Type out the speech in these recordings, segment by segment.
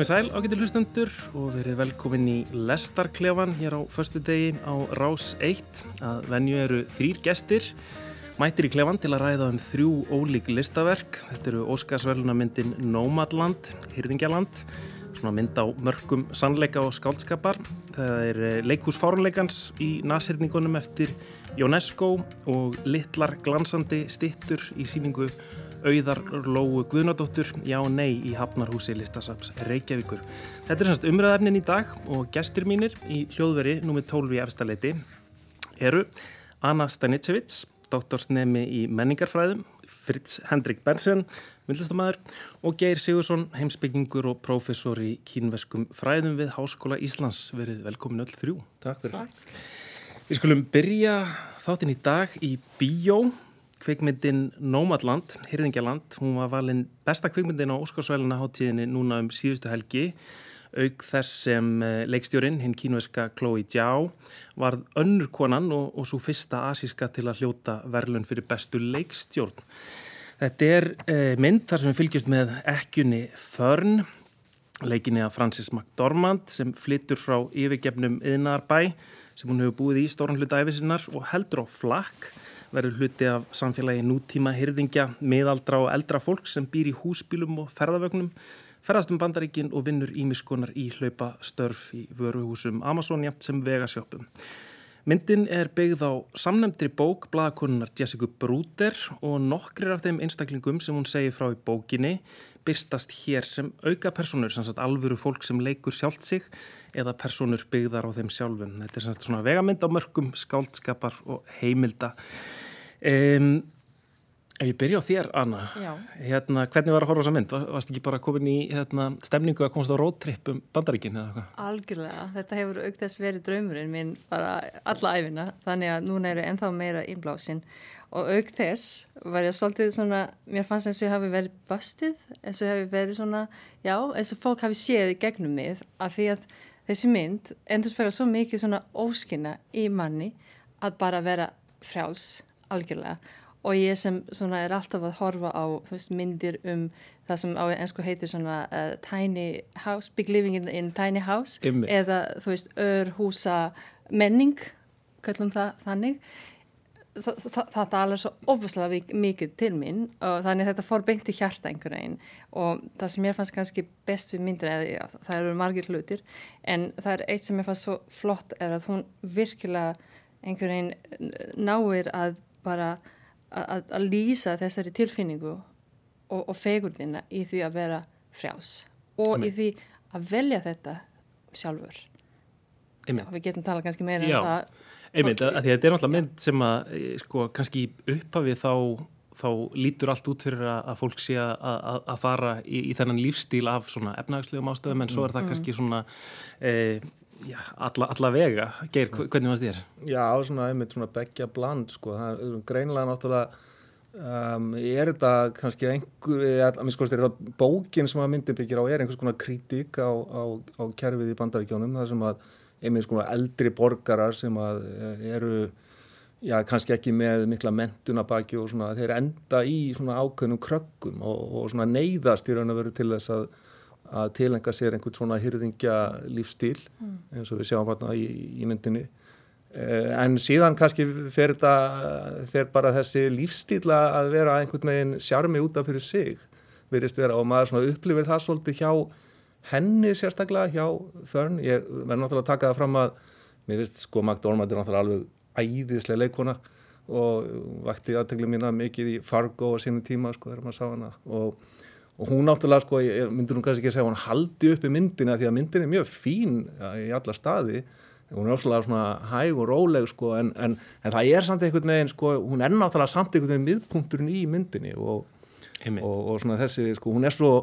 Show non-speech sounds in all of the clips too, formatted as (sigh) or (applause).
Komið sæl ágætið hlustendur og verið velkomin í Lestarklefan hér á förstu degi á Rás 1. Að venju eru þrýr gestir, mættir í klefan til að ræða um þrjú ólík listaverk. Þetta eru Óskarsverluna myndin Nomadland, Hyrðingjaland, svona mynd á mörgum sannleika og skáldskapar. Það er eh, leikhús fárunleikans í nashyrningunum eftir UNESCO og litlar glansandi stittur í síningu auðar Lóu Guðnadóttur Já Nei í Hafnarhúsi Listasaps Reykjavíkur. Þetta er semst umræðafnin í dag og gestir mínir í hljóðveri númið 12 í efstaleiti eru Anna Stanicevic, doktorsnemi í menningarfræðum, Fritz Hendrik Bensen, myndlistamæður og Geir Sigursson, heimsbyggingur og prófessor í kínverskum fræðum við Háskóla Íslands. Verið velkomin öll þrjú. Takk fyrir. Takk. Við skulum byrja þáttinn í dag í Bíó kvikmyndin Nómadland, Hyrðingjaland, hún var valin besta kvikmyndin á Óskarsvæluna háttíðinni núna um síðustu helgi auk þess sem eh, leikstjórin, hinn kínueska Chloe Zhao, var önnur konan og, og svo fyrsta asíska til að hljóta verðlun fyrir bestu leikstjórn. Þetta er eh, mynd þar sem við fylgjumst með ekkjunni Förn, leikinni af Francis McDormand sem flyttur frá yfirgefnum yðnarbæ sem hún hefur búið í stórn hluta æfisinnar og heldur á flakk verður hluti af samfélagi nútíma hyrðingja, miðaldra og eldra fólk sem býr í húsbílum og ferðavögnum, ferðast um bandaríkin og vinnur ímiskonar í hlaupa störf í vöruhúsum Amazon sem vegasjópum. Myndin er byggð á samnemndri bók bladakonunar Jessica Bruder og nokkrir af þeim einstaklingum sem hún segir frá í bókinni byrstast hér sem auka personur, sem sagt alvöru fólk sem leikur sjálft sig eða personur byggðar á þeim sjálfum. Þetta er svona vegamynd á mörgum skáldskapar og heimilda. Um, ef ég byrja á þér, Anna, hérna, hvernig var að horfa þessa mynd? Var, varst ekki bara komin í hérna, stemningu að komast á roadtrip um bandaríkinn eða eitthvað? Algjörlega, þetta hefur aukt þess verið draumurinn minn bara alla æfina, þannig að núna eru ennþá meira innblásinn og aukt þess var ég svolítið svona, mér fannst eins og ég hafi verið bastið, eins og ég hafi verið svona, já, eins og fólk hafi séð gegnum mig að því að þessi mynd endur spela svo mikið svona óskina í manni að bara vera frjáls algjörlega og ég sem svona er alltaf að horfa á veist, myndir um það sem á ennsku heitir svona uh, tiny house, big living in, in tiny house Imme. eða þú veist örhúsa menning kallum það þannig Þa, það, talar svo ofislega mikið til minn og þannig að þetta fór beint í hjarta einhvern veginn og það sem ég fannst kannski best við myndir eða já, það eru margir hlutir en það er eitt sem ég fannst svo flott er að hún virkilega einhvern veginn náir að bara að, að lýsa þessari tilfinningu og, og fegurðina í því að vera frjás og Amen. í því að velja þetta sjálfur. Já, við getum talað kannski meira um það Einmitt, að, að þetta er náttúrulega mynd sem að sko kannski upphafi þá, þá lítur allt út fyrir að, að fólk sé að, að fara í, í þennan lífstíl af svona efnagslegum ástöðum en svo er það mm. kannski svona e, já, alla, alla vega. Geir, hvernig varst þér? Já, svona einmitt svona begja bland sko, það er greinlega náttúrulega Um, er þetta kannski einhver, að mér skoðast er þetta bókin sem að myndin byggir á er einhvers konar kritík á, á, á kerfið í bandaríkjónum þar sem að einmitt svona eldri borgarar sem að eru já kannski ekki með mikla mentunabaki og svona þeir enda í svona ákveðnum krökkum og, og svona neyðast í raun og veru til þess að, að tilenga sér einhvern svona hyrðingja lífstíl mm. eins og við sjáum hérna í, í myndinni en síðan kannski fer, þetta, fer bara þessi lífstíla að vera einhvern veginn sjarmi útaf fyrir sig verist vera og maður upplifir það svolítið hjá henni sérstaklega hjá Fern ég verði náttúrulega að taka það fram að mér finnst sko McDormand er náttúrulega alveg æðislega leikona og vakti aðteglu mína mikið í Fargo á sínum tíma sko þegar maður sá hana. Og, og hún náttúrulega sko, ég myndur nú kannski ekki að segja hún haldi upp í myndina því að myndin er mjög fín í alla staði. Hún er ofslega svona hæg og róleg sko en, en, en það er samt einhvern veginn sko hún er náttúrulega samt einhvern veginn miðpunkturinn í myndinni og, og, og svona þessi sko hún er svo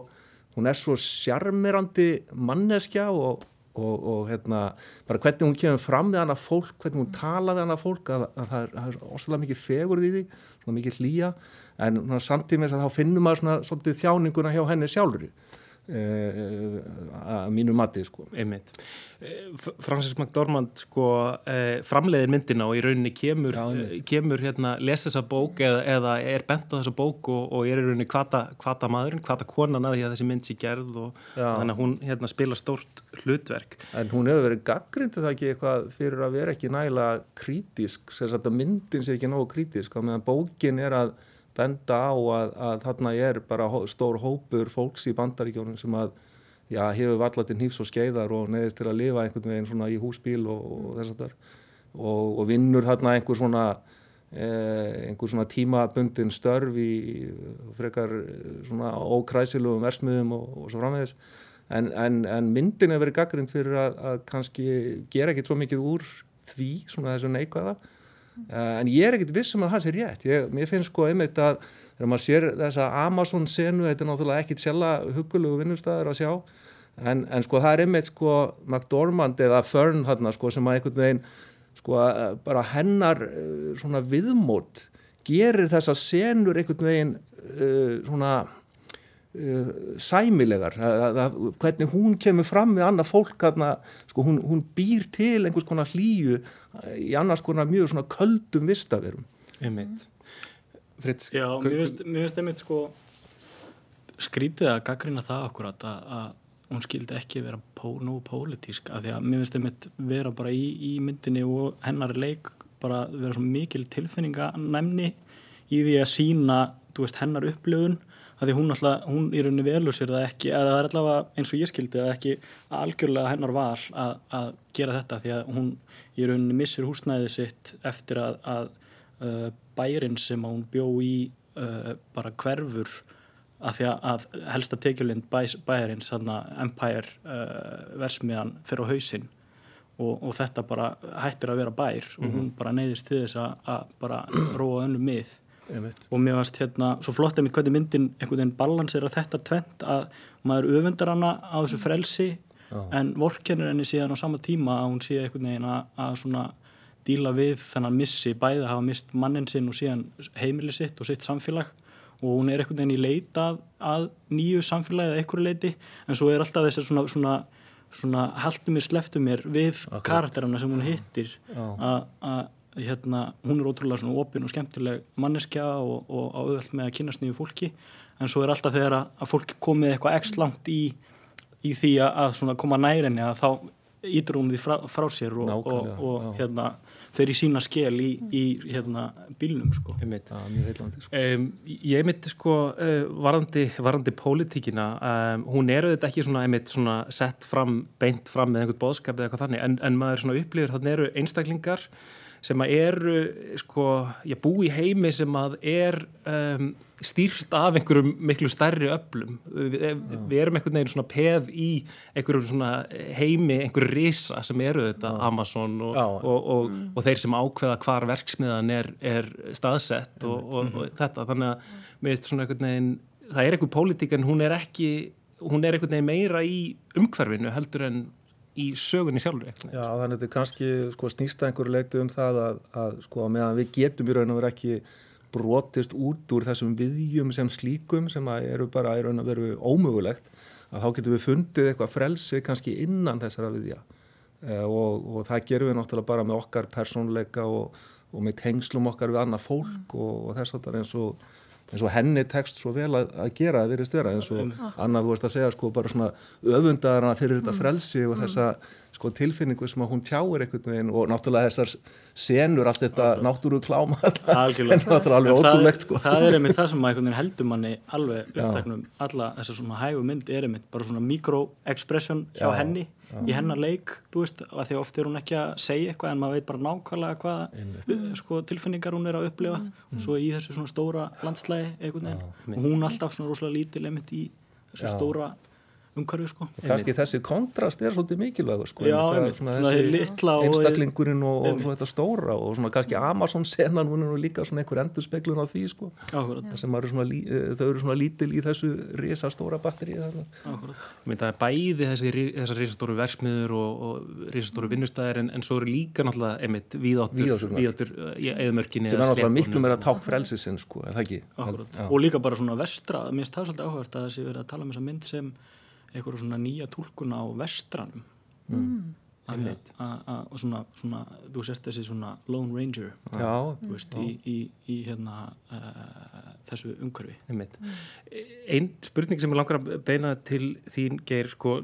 hún er svo sjarmirandi manneskja og, og hérna bara hvernig hún kemur fram við hana fólk hvernig hún tala við hana fólk að, að það er, er ofslega mikið fegurð í því svona mikið hlýja. En samtímis að þá finnum maður svona svolítið þjáninguna hjá henni sjálfur að mínu mati sko. Einmitt. Eh, Francis McDormand sko eh, framleiðir myndina og í rauninni kemur, Já, eh, kemur hérna, les þessa bók eða, eða er bent á þessa bók og, og er í rauninni kvata, maðurinn, kvata konan að því að þessi mynd sé gerð og Já. þannig að hún hérna, spila stórt hlutverk. En hún hefur verið gaggrindið það ekki eitthvað fyrir að vera ekki nægilega krítisk, að myndin sé ekki nógu krítisk, á meðan bókin er að benda á að, að þarna er bara stór hópur fólks í bandaríkjónum sem að já, hefur valla til hnífs og skeiðar og neðist til að lifa einhvern veginn svona í húsbíl og, og þess að þar og, og vinnur þarna einhver svona eh, einhver svona tímabundin störf í frekar eh, svona ókræsilugum versmiðum og, og svo framvegis. En, en, en myndin hefur verið gaggrind fyrir að, að kannski gera ekkert svo mikið úr því, svona þessu neikvæða en ég er ekkert viss um að það sé rétt. Ég, mér finnst sko einmitt að þegar maður sér þessa Amazon senu þetta er náttúrulega ekkit sjálfa hugulegu vinnustæður að sjá. En, en sko það er einmitt sko McDormand eða Fern hérna sko sem að einhvern veginn sko eh, bara hennar uh, svona viðmót gerir þessa senur einhvern veginn uh, svona sæmilegar að, að, hvernig hún kemur fram við annað fólk sko, hún, hún býr til einhvers konar hlýju í annars konar mjög svona köldum vistaverum Einmitt. Fritz, Já, mér finnst, mér finnst einmitt sko skrítið að gaggrina það akkurat að, að hún skildi ekki vera pó, nú pólitísk af því að mér finnst einmitt vera bara í, í myndinni og hennar leik bara vera svo mikil tilfinninganæmni í því að sína veist, hennar upplifun að því hún alltaf, hún í rauninni velur sér það ekki eða það er allavega eins og ég skildi það ekki algjörlega hennar val að, að gera þetta því að hún í rauninni missir húsnæðið sitt eftir að, að uh, bærin sem að hún bjó í uh, bara hverfur að því að, að helsta tekjulind bæ, bæjarins, þarna Empire uh, versmiðan fyrir á hausinn og, og þetta bara hættir að vera bær og hún bara neyðist til þess að, að bara róa önnu mið. Og mér varst hérna svo flott einmitt hvernig myndin einhvern veginn balansir að þetta tvent að maður öfundar hana á þessu frelsi Já. en vorkennir henni síðan á sama tíma að hún sé einhvern veginn að, að svona díla við þennan missi bæði að hafa mist mannin sinn og síðan heimili sitt og sitt samfélag. Og hún er einhvern veginn í leita að, að nýju samfélagi eða einhverju leiti en svo er alltaf þessi svona, svona, svona haltu mér, sleftu mér við karakterana sem hún hittir. Að, hérna, hún er ótrúlega svona opin og skemmtileg manneskja og, og á auðvöld með að kynast nýju fólki en svo er alltaf þegar að, að fólk komið eitthvað x langt í, í því að, koma nærinni að þá ítur hún því frá, frá sér og, og, Nákvæmlega, og já. hérna, þeir í sína skel í, í hérna, bílnum sko. einmitt. Já, mjög heillandi sko. Um, ég myndi sko uh, varandi, varandi pólitíkina um, hún er auðvitað ekki svona, einmitt, svona sett fram, beint fram með einhvern bóðskap eða eitthvað þannig, en, en maður svona upplifir þannig eru einstaklingar sem að eru sko, ég bú í heimi sem að er um, stýrt af einhverjum miklu stærri öflum. Við, við erum einhvern veginn svona peð í einhverjum svona heimi einhverju risa sem eru þetta Amazon og, Já. og, og, og þeir sem ákveða hvar verksmiðan er, er staðsett og, og, og þetta. Þannig að mér finnst svona einhvern veginn það er einhver pólitík en hún er ekki hún er einhvern veginn meira í umhverfinu heldur en í sögunni sjálfur. Já, þannig að þetta kannski sko, snýsta einhverju leiktu um það að, að sko, meðan við getum í raun og veru ekki brotist út úr þessum viðjum sem slíkum sem eru bara í raun og veru ómögulegt að þá getum við fundið eitthvað frelsi kannski innan þessara viðja eh, og, og það gerum við náttúrulega bara með okkar persónleika og, og með tengslum okkar við annað fólk og, og þess að það er eins og eins og henni tekst svo vel að, að gera það virðist vera eins og annað þú veist að segja sko bara svona öfundar hana fyrir þetta frelsi og þessa sko tilfinningu sem að hún tjáir einhvern veginn og náttúrulega þessar senur allt þetta náttúru kláma en náttúrulega alveg En það- ótrúlegt sko. það er einmitt það sem að einhvern veginn heldur manni alveg uppteknum. Alla þessar svona hægu mynd er einmitt bara svona mikro-expression hjá Já, henni í hennar leik, þú veist, að því að oft er hún ekki að segja eitthvað en maður veit bara nákvæmlega hvaða sko, tilfinningar hún er að upplifa. Og svo í þessu svona stóra landslægi og hún alltaf svona rosalega lítil einmitt í þessu Já. stóra umhverfi sko. Og kannski þessi kontrast er svolítið mikilvægur sko, Já, einmitt, svona þessi hið litla og- einstaklingurinn og, og þetta stóra og svona kannski Amazon senan hún er nú líka svona einhver endurspeglun á því sko. Sem eru svona, þau eru svona lítil í þessu risa stóra batteri það er bæði þessi, þessar risastóru versmiður og, og risastóru vinnustæðir en, en svo eru líka náttúrulega einmitt uh, í eðumörkinni sem er náttúrulega miklu meira tákn frelsisinn sko, er það ekki? Og líka bara svona vestra. Mér finnst það svolítið áhvert að þessi verið að tala um þessa mynd sem eitthvað svona nýja tólkun á vestranum. Mm. að, að, að, og svona, svona þú sést þessi svona Lone Ranger Já, þú veist, í, í, í hérna uh, þessu umhverfi. Einmitt. Ein spurning sem ég langar að beina til þín geir, sko,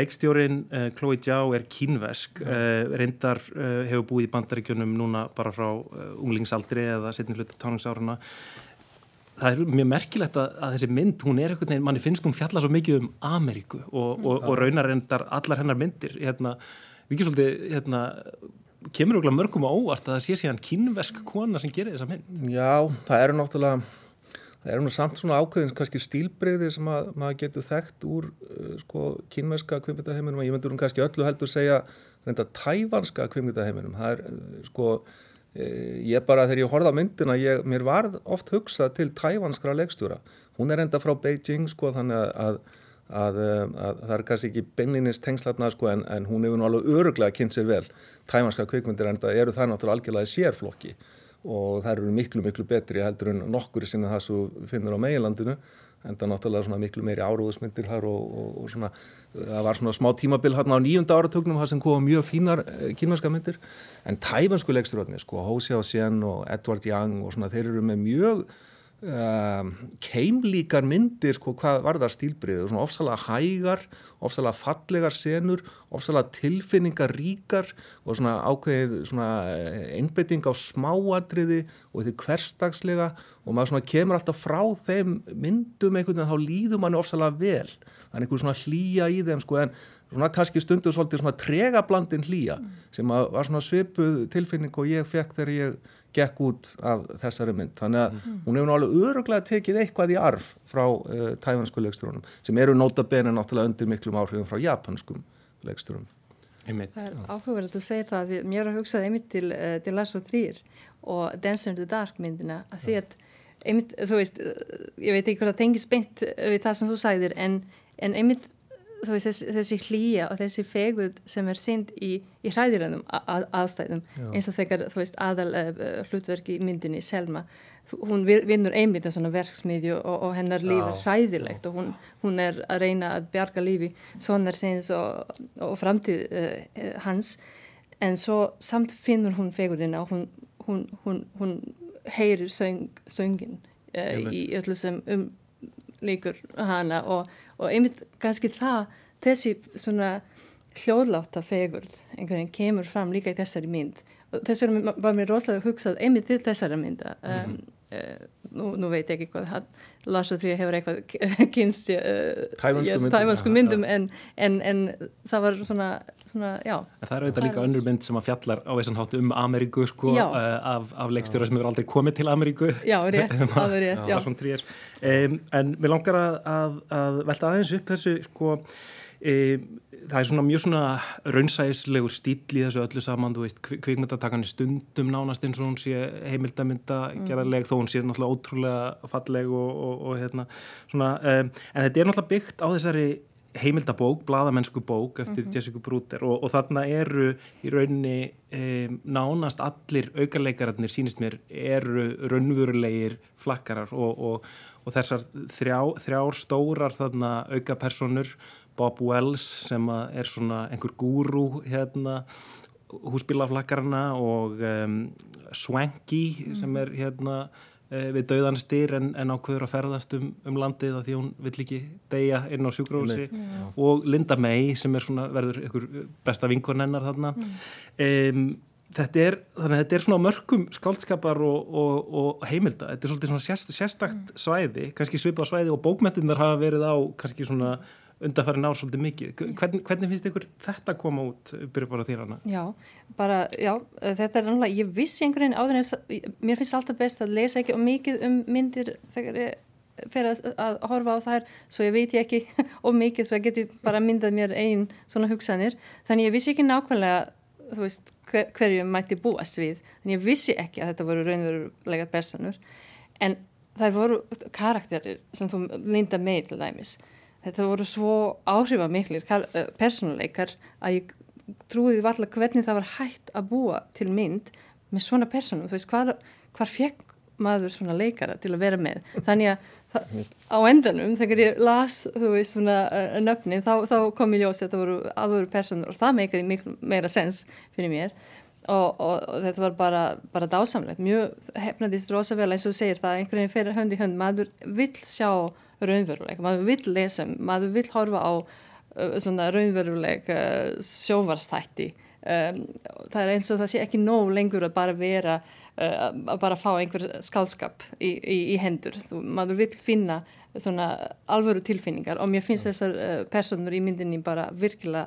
leikstjórin uh, Chloe Zhao er kínvesk uh, reyndar uh, hefur búið í bandaríkjunum núna bara frá uh, unglingsaldri eða setni hluta táningsáruna það er mjög merkilegt að, að þessi mynd, hún er eitthvað, manni finnst hún fjalla svo mikið um Ameríku og, og, og raunar endar allar hennar myndir hérna, við ekki svolítið hérna, kemur okkur mörgum á óvart að það sé síðan kínvesk kona sem gerir þessa mynd. Já, það eru náttúrulega það eru nú samt svona ákveðins kannski stílbreyði sem að maður getur þekkt úr uh, sko kynverska kvimbyttaheiminum og ég myndur hún kannski öllu heldur segja reynda tævanska kvimbyttaheiminum það er uh, sko ég bara þegar ég horfði á myndina ég, mér varð oft hugsað til tævanskra leikstjóra. Hún er reynda frá Beijing sko þannig að, að, að, að það er kannski ekki beinlinnist tengslatna sko en, en hún hefur nú alveg öruglega kynnt sér vel. Tævanska kvikmyndir en það eru það náttúrulega algjörlega í sérflokki og það eru miklu, miklu betri heldur en nokkur sinna það sem finnur á meginlandinu en það er náttúrulega svona miklu meiri áróðusmyndir þar og, og, og svona það var svona smá tímabil hérna á nýjunda áratögnum það sem koma mjög fínar eh, kínverska myndir. En tæfansku leiksturöðni sko, Hósi Sien og Edward Young og svona þeir eru með mjög um, keimlíkar myndir sko, hvað var það stílbriðið svona ofsalega hægar, ofsalega fallegar senur, ofsalega tilfinningar ríkar og svona ákveðið svona einbetting á smáadriði og því hverstagslega og maður svona kemur alltaf frá þeim myndum einhvern veginn þá líður manni ofsalega vel. Það er einhver svona hlýja í þeim sko en svona kannski stundu svolítið svona tregablandin hlýja sem að var svona svipuð tilfinning og ég fekk þegar ég gekk út af þessari mynd þannig að mm. hún hefur náttúrulega öruglega tekið eitthvað í arf frá uh, tæfansku leikstjónum sem eru nota bene náttúrulega undir miklum áhrifum frá japanskum leikstjónum Einmitt. Það er áhugaverð að þú segir það að mér har hugsað einmitt til, uh, til Lars og Þrýr og Dance in the Dark myndina að því að einmitt, þú veist, uh, ég veit ekki hvað það tengis beint við það sem þú sagðir en, en einmitt þú veist, þessi, þessi hlýja og þessi feguð sem er synd í, í hræðilegum að, aðstæðum Já. eins og þegar, þú veist, aðal uh, hlutverk í myndinni, Selma hún vinnur einmitt en svona verksmiðju og, og hennar líf er hræðilegt og hún, hún er að reyna að bjarga lífi sonar sinns og, og framtíð uh, hans. En svo samt finnur hún fegurina og hún, hún, hún, hún heyrir söng, söngin uh, í öllu sem um líkur hana og, og einmitt kannski það, þessi svona hljóðláta fegurð einhvern veginn kemur fram líka í þessari mynd og þess vegna var mér rosalega hugsað einmitt til þessari mynda um, mm -hmm. uh, nú, nú veit ég ekki hvað hann, Lars og Þrjá hefur eitthvað (laughs) kynst uh, tæmansku myndum. en, en, en það var svona, svona já. En það er auðvitað líka önnur mynd sem að fjallar á þessan hátt um Ameríku sko, uh, af, af leikstjóra sem hefur aldrei komið til Ameríku. Já, rétt, (laughs) alveg rétt já. Um, en við langar að, að, að velta aðeins upp þessu sko það er svona mjög svona raunsæðislegur stíl í þessu öllu saman, þú veist, kvikmyndatakan er stundum nánast eins og hún sé heimildamynda gerðarleg, þó hún sé náttúrulega ótrúlega falleg og, og, og hérna svona, um, en þetta er náttúrulega byggt á þessari heimildabók, bladamennsku bók eftir mm -hmm. Jessica Bruder og, og þarna eru í rauninni um, nánast allir aukarleikararnir sínist mér eru raunverulegir flakkarar og þessar þrjá, þrjár stórar þarna aukapersonur Bob Wells sem er svona einhver gúrú hérna húsbílaflakkarna og um, Swanky mm. sem er hérna uh, við dauðan styr en, en ákveður að ferðast um, um landið að því hún vill ekki deyja inn á sjúkrósi yeah. og Linda May sem er svona verður einhver besta vinkorn hennar þarna mm. um, Þetta er, þannig að þetta er svona mörgum skáldskapar og, og, og heimilda, þetta er svolítið svona sérst, sérstakt mm. svæði, kannski svipað svæði og bókmettinnar hafa verið á kannski svona undanfæri ná svolítið mikið. Hvern, hvernig finnst ykkur þetta koma út, byrju bara þér hana? Já, bara, já, þetta er náttúrulega, ég vissi einhvern veginn áður en mér finnst alltaf best að lesa ekki um mikið um myndir þegar ég fer að, að horfa á þær, svo ég veit ég ekki (laughs) um mikið, svo ég geti bara myndað mér einn svona hugsanir, þannig ég vissi ekki nákvæmlega, þú veist, hver, hverju mætti búast við, þannig ég vissi ekki að þetta voru raunverulega personur, en það voru karakterir sem þú linda með til dæmis þetta voru svo áhrifamiklir eh, personuleikar að ég trúiði varlega hvernig það var hægt að búa til mynd með svona personum, þú veist, hvar, hvar fekk maður svona leikara til að vera með? (laughs) Þannig að það, á endanum þegar ég las þú veist svona uh, nöfnin þá, þá kom ég ljósi að þetta voru alvöru personur og það meikaði miklu meira sens fyrir mér. Og, og, og þetta var bara, bara dásamlegt. Mjög hefnadist rosa vel eins og segir það einhvern veginn fyrir hönd í hönd. Maður vill sjá raunveruleik maður vill lesa, maður vill horfa á uh, svona raunveruleik uh, sjóvarstætti um, það er eins og það sé ekki nóg lengur að bara vera uh, að bara fá einhver skálskap í, í, í hendur, þú, maður vil finna svona alvöru tilfinningar og mér finnst þessar personur í myndinni bara virkilega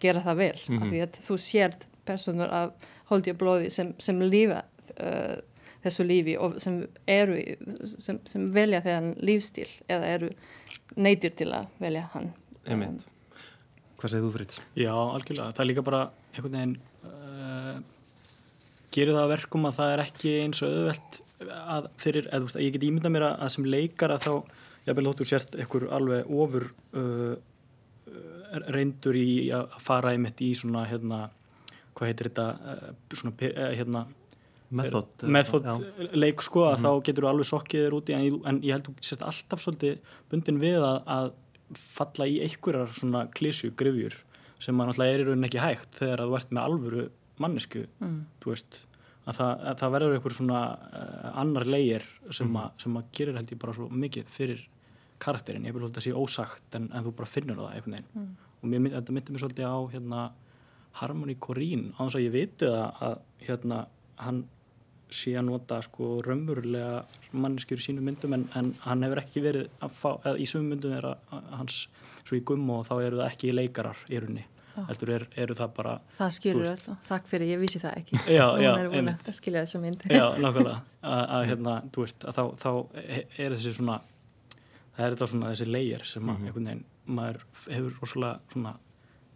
gera það vel mm -hmm. af því að þú sért personur af holdi og blóði sem, sem lífa uh, þessu lífi og sem eru sem, sem velja þegar lífstíl eða eru neytir til að velja hann. Um, Hvað segir þú þetta? Já, algjörlega, það er líka bara einhvern veginn uh, gerir það verkum að það er ekki eins og auðvelt að fyrir, eða þú veist, ég get ímynda mér að sem leikar að þá, ég vil hóttu sért einhver alveg ofur uh, reyndur í að fara einmitt í svona, hérna hvað heitir þetta uh, svona, uh, hérna method, method leik sko að mm -hmm. þá getur þú alveg sokkið þér úti en, en ég held að þú sért alltaf svolítið bundin við að, að falla í einhverjar svona klísju grifjur sem að náttúrulega er í rauninni ekki hægt þegar að þú ert með alvöru mannesku mm. þú veist, að það, að það verður einhver svona uh, annar leir sem, mm. a, sem að gerir held ég bara svo mikið fyrir karakterin, ég vil holda að sé ósagt en, en þú bara finnur það einhvern veginn mm. og mér, þetta myndir mér svolítið á hérna, Harmony Corín, á þess að ég viti það að hérna, hann sé að nota sko raunverulega manneskjur í sínu myndum en, en hann hefur ekki verið að fá, eða í sumum myndum er að, að hans svo í gummo og þá eru það ekki leikarar í rauninni. Heldur er, eru það bara það skilur öll, takk fyrir, ég vissi það ekki. (laughs) Já, já, einmitt. það skilja þessa mynd. Já, nákvæmlega, (laughs) að hérna þú veist, að þá, þá er þessi svona það er þetta svona þessi leir sem að, mm -hmm. maður hefur rosalega svona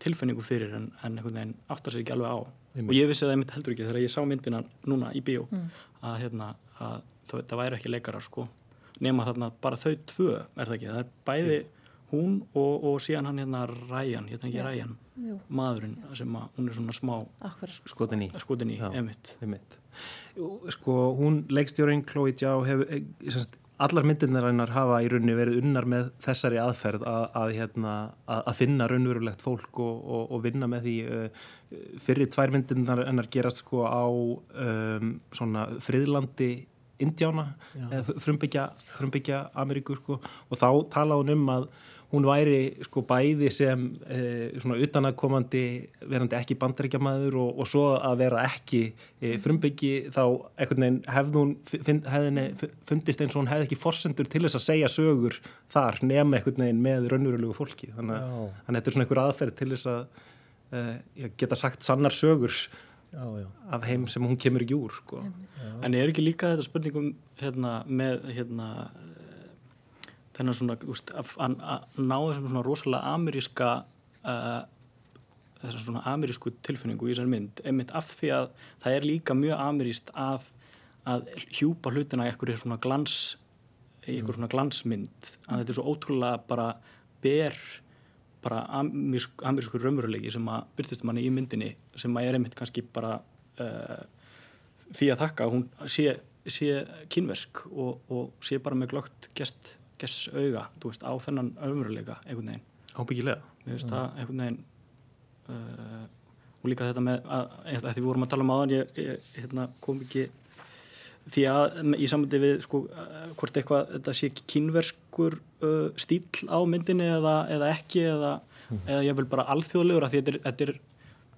tilfinningu fyrir en, en einhvern veginn áttar sér ekki alveg á. Einmitt. og ég vissi það einmitt heldur ekki þegar ég sá myndina núna í bíó mm. að hérna, að það, það væri ekki leikarar sko. Nema þarna bara þau tvö er það ekki, það er bæði hún og, og síðan hann hérna Ræjan, hérna ekki Ræjan maðurinn sem að hún er svona smá skotin í, skotin í emitt. emitt sko hún leikstjóring Chloe Zhao hefur eh, semst, allar myndirnar hennar hafa í rauninni verið unnar með þessari aðferð að, að, hérna, að, að finna raunverulegt fólk og, og, og vinna með því uh, fyrir tvær myndirnar hennar gerast sko á um, svona friðlandi Indjána, frumbyggja, frumbyggja Ameríku sko. Og þá tala hún um að hún væri sko bæði sem e, svona utanakomandi verandi ekki bandaríkjamaður og, og svo að vera ekki e, frumbyggi þá einhvern veginn hefði hún finn, hefði fundist eins og hún hefði ekki forsendur til þess að segja sögur þar nema einhvern veginn með raunverulegu fólki þannig að þetta er svona einhver aðferð til þess að e, geta sagt sannar sögur já, já. af heim sem hún kemur ekki úr sko. En er ekki líka þetta spurningum hérna, með hérna þennan svona, úst, að, að ná þessum svona rosalega ameríska uh, þessar svona amerísku tilfinningu í þessar mynd, einmitt af því að það er líka mjög ameríst að, að hjúpa hlutina í eitthvað svona glans í eitthvað svona glansmynd að þetta er svo ótrúlega bara ber bara amerísku, amerísku raunverulegi sem að byrtist manni í myndinni sem að er einmitt kannski bara uh, því að þakka að hún sé, sé kynversk og, og sé bara með glögt gest gess auga, þú veist, á þennan ömurleika einhvern veginn. Ábyggilega. Mm. einhvern veginn uh, og líka þetta með að, að því við vorum að tala um aðan ég, ég hérna, kom ekki því að í samvöldi við sko, uh, hvort eitthvað, þetta sé ekki kynverskur uh, stíl á myndinni eða, eða ekki eða, mm. eða ég vil bara alþjóðlegur að því þetta er, þetta er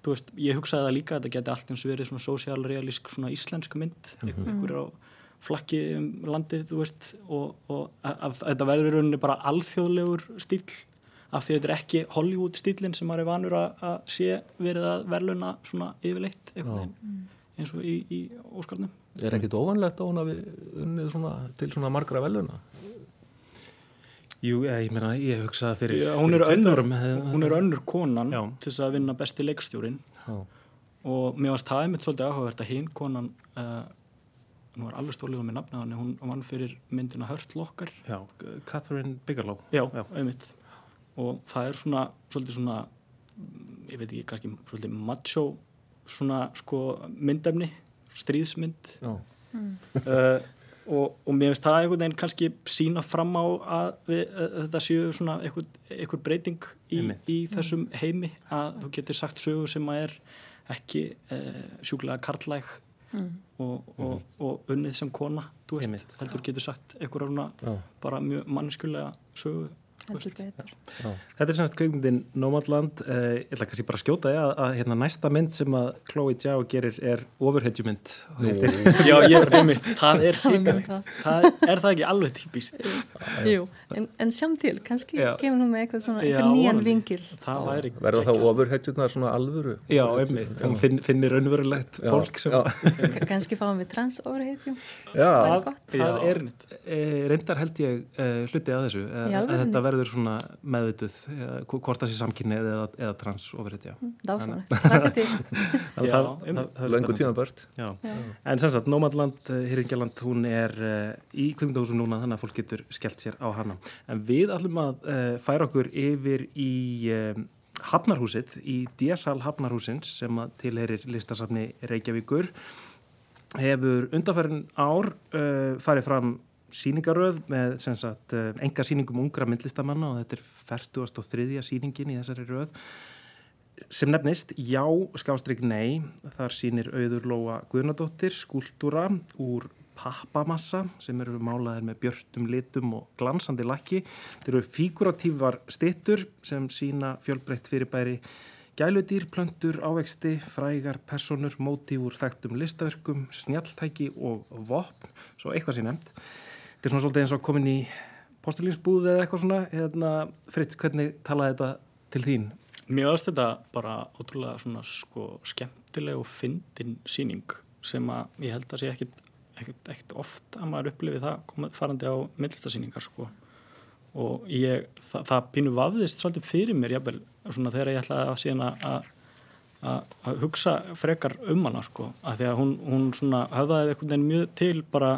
þú veist, ég hugsaði það líka að þetta geti allt eins verið svona sósialrealísk svona íslensk mynd, mm -hmm. einhverjur á flakki um landið, þú veist og, og að, að þetta verður rauninni bara alþjóðlegur stíl af því þetta er ekki Hollywood stílinn sem maður er vanur að, að sé verið að verðluna svona yfirleitt eins og í, í óskarnum Er ekkit ofanlegt á hún að við unnið svona, til svona margra verðluna? Jú, ég meina, ég hugsaði fyrir, Já, hún, er önnur, hún er önnur konan Já. til þess að vinna besti leikstjórin Já. og mér varst það einmitt svolítið áhugavert að hinn konan uh, hún var alveg stólið á mig nafna þannig hún vann fyrir myndina Hört Lokkar Já, Catherine Bigelow. Já, Já. einmitt. Og það er svona, svolítið svona ég veit ekki, kannski svolítið macho svona sko myndefni stríðsmynd. Mm. uh, og, og mér finnst það einhvern veginn kannski sína fram á að, við, að þetta séu svona einhver, einhver breyting í, í þessum heimi að þú getur sagt sögu sem að er ekki eh, sjúklega karlæg og, og, og unnið sem kona heldur getur sagt einhverja bara mjög manneskulega sögu Þetta er semst kveikmyndin Nomadland. Uh, ég ætla kannski bara að skjóta því að, að hérna, næsta mynd sem að Chloe Zhao gerir er heitir (laughs) Já, ég, einmitt, það er (laughs) um það. Er það ekki alveg típist? Jú, en, en sjáum til, kannski Já. kemur hún með eitthvað svona, eitthvað nýjan vingil. Verða þá ofurhetjurnar svona alvöru? Já, einmitt, hún finn, finnir raunverulegt Já, fólk sem Kannski fáum við trans overheitjum. Já, Það er gott. það er e, reyndar held ég e, hluti að þessu að þetta verður svona meðvituð hvort það sé samkynnið eða, eða trans. Þakka til. Þannig (laughs) Já, það- einmitt. það- það er löngu spennandi. tíðan bört. Já. Já. En sem sagt, Nómadland, Hyrringjaland, hún er uh, í kvikmyndahúsum núna þannig að fólk getur skellt sér á hana. En við ætlum að uh, færa okkur yfir í uh, Hafnarhúsið, í DSL Hafnarhúsins sem að tilherir listasafni Reykjavíkur. Hefur undarfærin ár uh, farið fram síningaröð með sem sagt enga síningum ungra myndlistamanna og þetta er 43. síningin í þessari röð sem nefnist Já, skástrygg nei, þar sýnir auður Lóa Guðnadóttir skúltúra úr pappamassa sem eru málaðir með björtum litum og glansandi lakki. Þeir eru fíguratívar stittur sem sína fjölbreytt fyrirbæri gæludýr, plöntur, ávexti, frægar, personur, mótíf úr þekktum listaverkum, snjalltæki og vopn, svo eitthvað sé nefnt. Þetta er svona svolítið eins og komin í postulínsbúð eða eitthvað svona. Hérna, Fritz, hvernig talaði þetta til þín? Mér aðast þetta bara ótrúlega svona sko skemmtileg og fyndin síning sem að ég held að sé ekkit, ekkit, ekkit oft að maður upplifi það komið farandi á myndlistasýningar sko og ég, það, það pínu vafðist svolítið fyrir mér jafnvel svona þegar ég ætlaði að síðan að að hugsa frekar um hana sko að því að hún, hún svona höfðaði veginn mjög til bara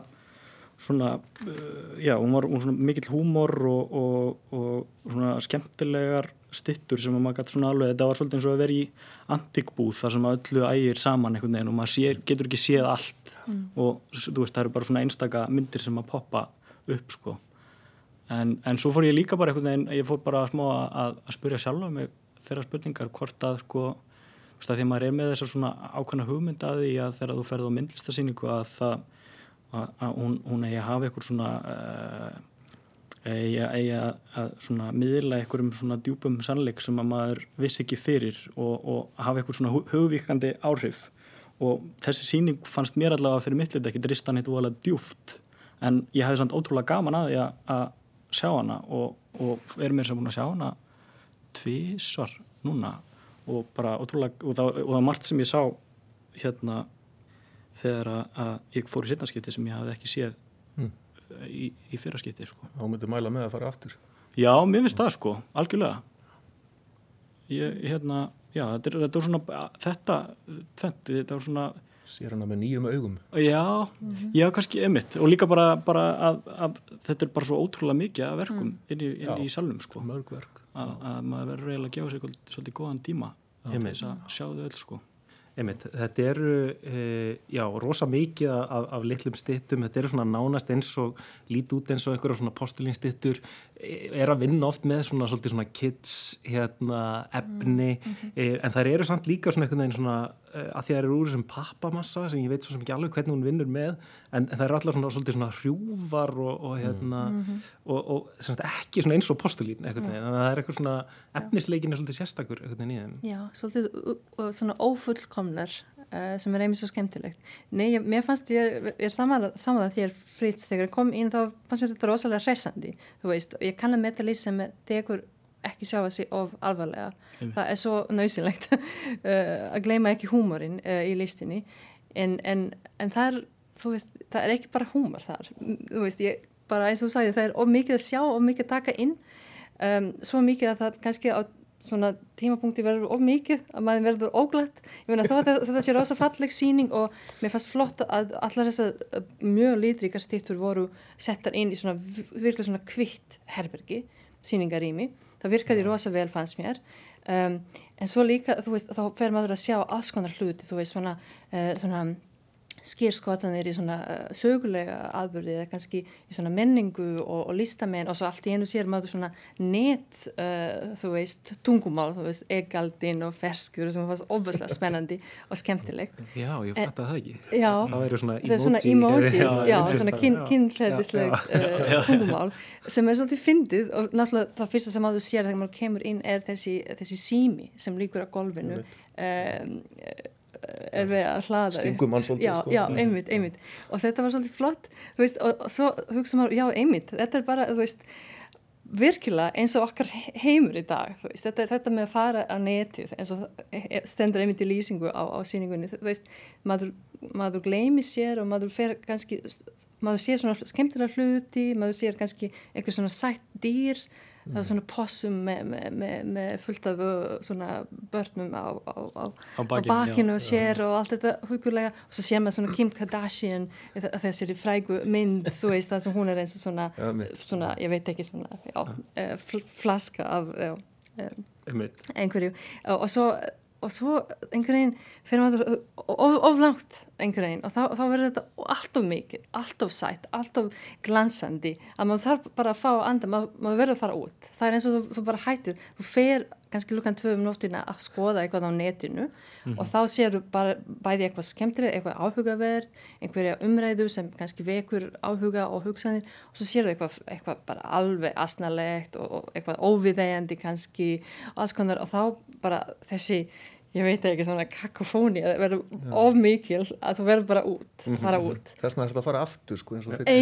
svona, uh, já, hún var hún svona mikill húmor og, og, og svona skemmtilegar stittur sem að maður gæti svona alveg, þetta var svolítið eins og að vera í antikbúð þar sem öllu ægir saman einhvern veginn og maður sér, getur ekki séð allt. Og þú veist, það eru bara svona einstaka myndir sem að poppa upp sko. En, en svo fór ég líka bara einhvern veginn, ég fór bara smá að, að spyrja sjálfa mig þeirra spurningar hvort að sko þú veist, að því að maður er með þessar svona ákveðna hugmynd að því að þegar þú ferð á myndlistasýningu að það að, hún, hún eigi að hafa eitthvað svona uh, eigi, eigi að, svona miðla einhverjum svona djúpum sannleik sem að maður vissi ekki fyrir og, og hafa eitthvað svona hu- hugvíkandi áhrif. Og þessi síning fannst mér allavega fyrir mitt lit ekki dristan hitt voðalega djúft en ég hafði samt ótrúlega gaman að því að, sjá hana og, og er mér sem búin að sjá hana tvísvar núna og bara ótrúlega og og það var margt sem ég sá hérna þegar að, að ég fór í setnaskipti sem ég hafði ekki séð Mm. í, í fyrraskipti sko. Þá myndi mæla með að fara aftur. Já, mér finnst það sko, algjörlega ég, hérna já, þetta er, þetta er svona þetta, þetta, þetta er svona Sér hana með nýjum augum. já, já, kannski emitt og líka bara, bara að, að þetta er bara svo ótrúlega mikið af verkum inn í, inn í salnum sko Mörg verk. að, að maður verður eiginlega að gefa sér svolítið, góðan tíma til Einmitt. þess að sjá þau öll sko Einmitt, þetta eru, e, já, rosa mikið af, af litlum stittum, þetta eru svona nánast eins og lít út eins og einhverja svona postulínstittur, er að vinna oft með svona svona kids, hérna, efni, e, en þær eru samt líka svona einhvern veginn svona, e, að því að það eru úr þessum pappamassa sem ég veit svo sem ekki alveg hvernig hún vinnur með, en, en það eru allar svona svona hrjúvar og, og hérna, og, og semst ekki svona eins og postulín, að það er eitthvað svona, efnisleikin er svolítið sérstakur. Já, svolítið svona ófullkomnar uh, sem er einmitt svo skemmtilegt. Nei, ég, mér fannst ég, ég er saman að þér Fritz þegar ég kom inn þá fannst mér þetta rosalega hressandi, þú veist, og ég kann að metta lýs sem tekur ekki sjá að sig of alvarlega. Einmitt. Það er svo nöysilegt uh, (laughs) að gleyma ekki húmórin uh, í listinni en, en, en það er, þú veist, það er ekki bara húmor þar, þú veist, ég bara eins og þú sagði, það er of mikið að sjá, of mikið að taka inn um, svo mikið að það kannski á svona tímapunkti verður of mikið að maður verður óglætt ég meina þó að þetta, sé rosa falleg síning og mér fannst flott að allar þessar uh, mjög litríkar stýttur voru settar inn í svona v- virklega svona kvitt herbergi, síningarými það virkaði rosa vel fannst mér. Um, en svo líka, þú veist, þá fer maður að sjá alls konar hluti, þú veist, svona, uh, svona skýrskotanir í svona uh, sögulega aðbörði eða kannski í svona menningu og, og listamenn og svo allt í einu sér maður svona net, uh, þú veist, tungumál, þú veist, egaldinn og ferskur sem fannst ofaslega (laughs) spennandi og skemmtilegt. Já, ég fatt að það ekki. Já, það eru svona það er emoji. svona emojis, já, já, svona kyn, kynhleðisleg uh, tungumál sem er svolítið fyndið og náttúrulega það fyrsta sem maður sér þegar maður kemur inn er þessi, þessi sími sem líkur á golfinu um, er við að hlaða Stingum hann svolítið, já, sko. já, einmitt, einmitt. Og þetta var svolítið flott veist, og, og svo hugsa maður, já, einmitt þetta er bara, þú veist virkilega eins og okkar he- heimur í dag veist, þetta, þetta með að fara á netið eins og stendur einmitt í lýsingu á, á síningunni, þú veist maður, maður gleymi sér og maður fer kannski, maður sér svona skemmtilega hluti, maður sér kannski eitthvað svona sætt dýr það er svona possum með, með, með, með fullt af uh, svona börnum á, á, á, Á bakinu, bakinu já. og sér og allt þetta hugulega og svo sér maður svona Kim Kardashian þessari frægu mynd þú veist það sem hún er eins og svona, svona ég veit ekki svona já, eh, fl flaska af já, eh, einhverju. Og, og svo og svo einhvern veginn fyrir maður of, of langt einhvern veginn og þá, þá verður þetta alltof mikið, alltof sætt, alltof glansandi að maður þarf bara að fá að anda, maður, maður verður að fara út. Það er eins og þú, þú bara hættir, þú fer kannski lukkan tvö um nóttina að skoða eitthvað á netinu og þá séu bara bæði eitthvað skemmtilegt, eitthvað áhugaverð einhverja umræðu sem kannski vekur áhuga og hugsanir og svo séu eitthvað, eitthvað bara alveg asnalegt og, og eitthvað óviðeigandi kannski og alls konar og þá bara þessi ég veit ekki svona kakofóni að verður of mikil að þú verður bara út fara út. Þess vegna er þetta að fara aftur sko eins og Fritz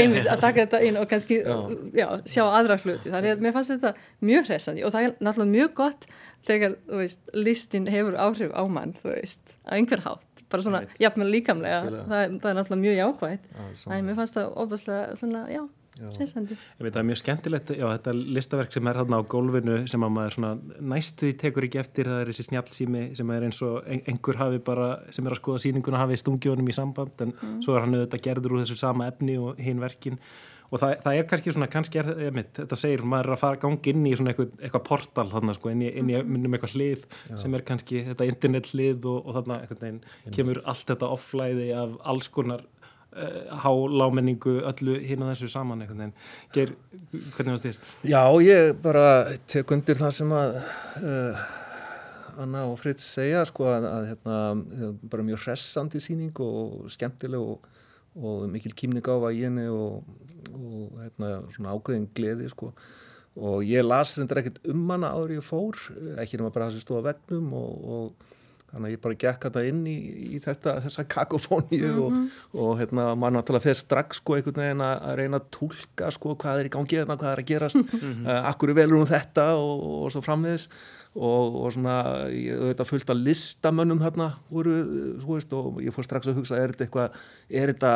einmitt, að taka þetta inn og kannski já. sjá aðra hluti. Þannig að mér fannst þetta mjög hressandi og það er náttúrulega mjög gott þegar þú veist, listin hefur áhrif á mann þú veist, á einhver hátt. Bara svona, jafnvel líkamlega það, er- það er náttúrulega mjög jákvægt Já, þannig að mér fannst það ofaslega svona, já, það er mjög skemmtilegt, já þetta listaverk sem er þarna á gólfinu sem að maður svona næstu því tekur ekki eftir, það er þessi snjálsými sem er eins og ein- einhver hafi bara sem er að skoða sýninguna hafi stungið honum í samband en svo er hann auðvitað gerður úr þessu sama efni og hinn verkin. Og það, það er kannski svona, kannski er mitt, þetta segir, maður er að fara að ganga inn í svona eitthvað, eitthvað portal þarna sko, inn í, inn í myndum eitthvað hlið sem er kannski þetta internet hlið og, og þarna kemur allt þetta offlæði af alls konar hálámenningu öllu hinn og þessu saman veginn. Geir, hvernig varst þér? Já, ég bara tek undir það sem að uh, Anna og Fritz segja sko að, að hérna, bara mjög hressandi sýning og skemmtileg og, og mikil kýmningáfa í henni og, og hérna, svona ákveðin gleði sko og ég las reyndar ekkert um hana áður ég fór, ekki nema bara það sem stóð á vegnum og, og þannig að ég bara gekk þetta inn í, í þetta, þessa kakofóníu og, og hérna, maður náttúrulega fer strax sko einhvern veginn að að reyna að túlka sko hvað er í gangi hérna, hvað er að gerast. Uh, akkur er velur um þetta og, og svo frammiðis og, og svona, ég auðvitað fullt af listamönnum þarna voru, þú veist, og ég fór strax að hugsa, er þetta eitthvað, er þetta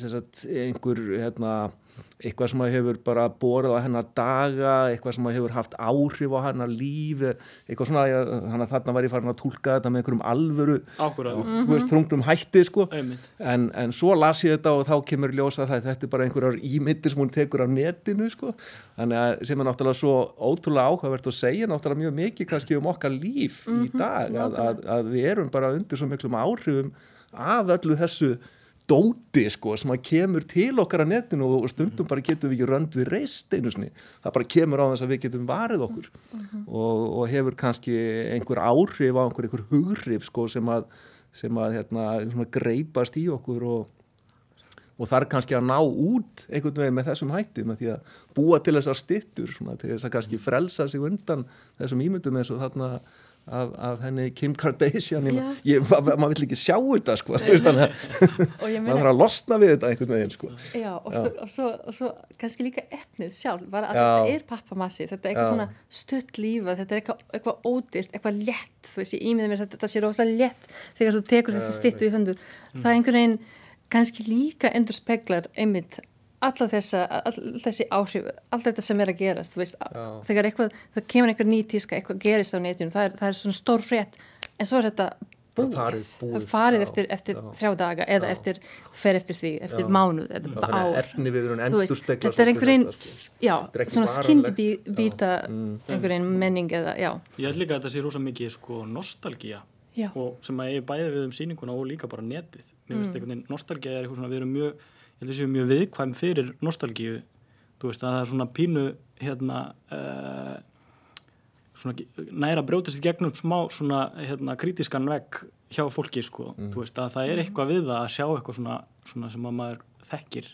sem sagt, einhver, hérna, eitthvað sem að hefur bara borið á hennar daga, eitthvað sem að hefur haft áhrif á hennar líf, eitthvað svona, ég, þannig að þarna var ég farin að túlka þetta með einhverjum alvöru, Akkurat, þú veist, þrungnum hætti, sko. En, en svo las ég þetta og þá kemur ljósa það að þetta er bara einhverjar ímyndir sem hún tekur af netinu sko. þannig að sem er náttúrulega svo ótrúlega áhugavert að segja náttúrulega mjög mikið kannski um okkar líf í dag að, að, að við erum bara undir svo miklum áhrifum af öllu þessu dóti sko sem að kemur til okkar að netinu og stundum bara getum við ekki rönd við reist einu sinni, það bara kemur á þess að við getum varið okkur og, og hefur kannski einhver áhrif á einhver, einhver hugrif sko sem að sem að hérna, greipast í okkur og, og þar kannski að ná út einhvern veginn með þessum hætti með því að búa til þessar stittur svona, til þess að kannski frelsa sig undan þessum ímyndum eins og þarna af, af henni Kim Kardashian ég, Já. ég, ma- maður vill ekki sjá þetta sko, þú veist, þannig að og ég (laughs) maður þarf að losna við þetta einhvern veginn sko. já, og, Svo, og, svo, og svo kannski líka efnið sjálf, bara að Já. þetta er pappamassi, þetta er eitthvað Já. svona stutt lífa, þetta er eitthvað, eitthvað ódýrt, eitthvað létt, þú veist, ég ímyndi mér þetta, þetta sé rosa létt þegar þú tekur þessi stittu í höndur, það er einhvern veginn kannski líka endur speklar einmitt alla þessa, all, þessi áhrif, allt þetta sem er að gerast, þú veist, þegar eitthvað, það kemur einhver ný tíska, eitthvað gerist á netinu, það er, það er svona stór frétt, en svo er þetta búið, farið, búið, það farið já, eftir, eftir já. þrjá daga eða eftir, fer eftir því, eftir Já. mánuð, að ár. veist, þetta er sko. Þetta er ekki svona varanlegt. skyndi býta Mm. einhverjum menning eða, já, Ég held líka að þetta sé rosa mikið sko og sem að ég bæði við um sýninguna og líka bara netið mér finnst Mm. einhvern veginn, nostalgía er eitthvað svona við erum mjög, ég held að við séum mjög viðkvæm fyrir nostalgíu, þú veist að það er svona pínu hérna uh, svona næra brjótast í gegnum smá svona hérna krítiskan vegg hjá fólki sko, þú veist að það er eitthvað við það að sjá eitthvað svona, svona sem að maður þekkir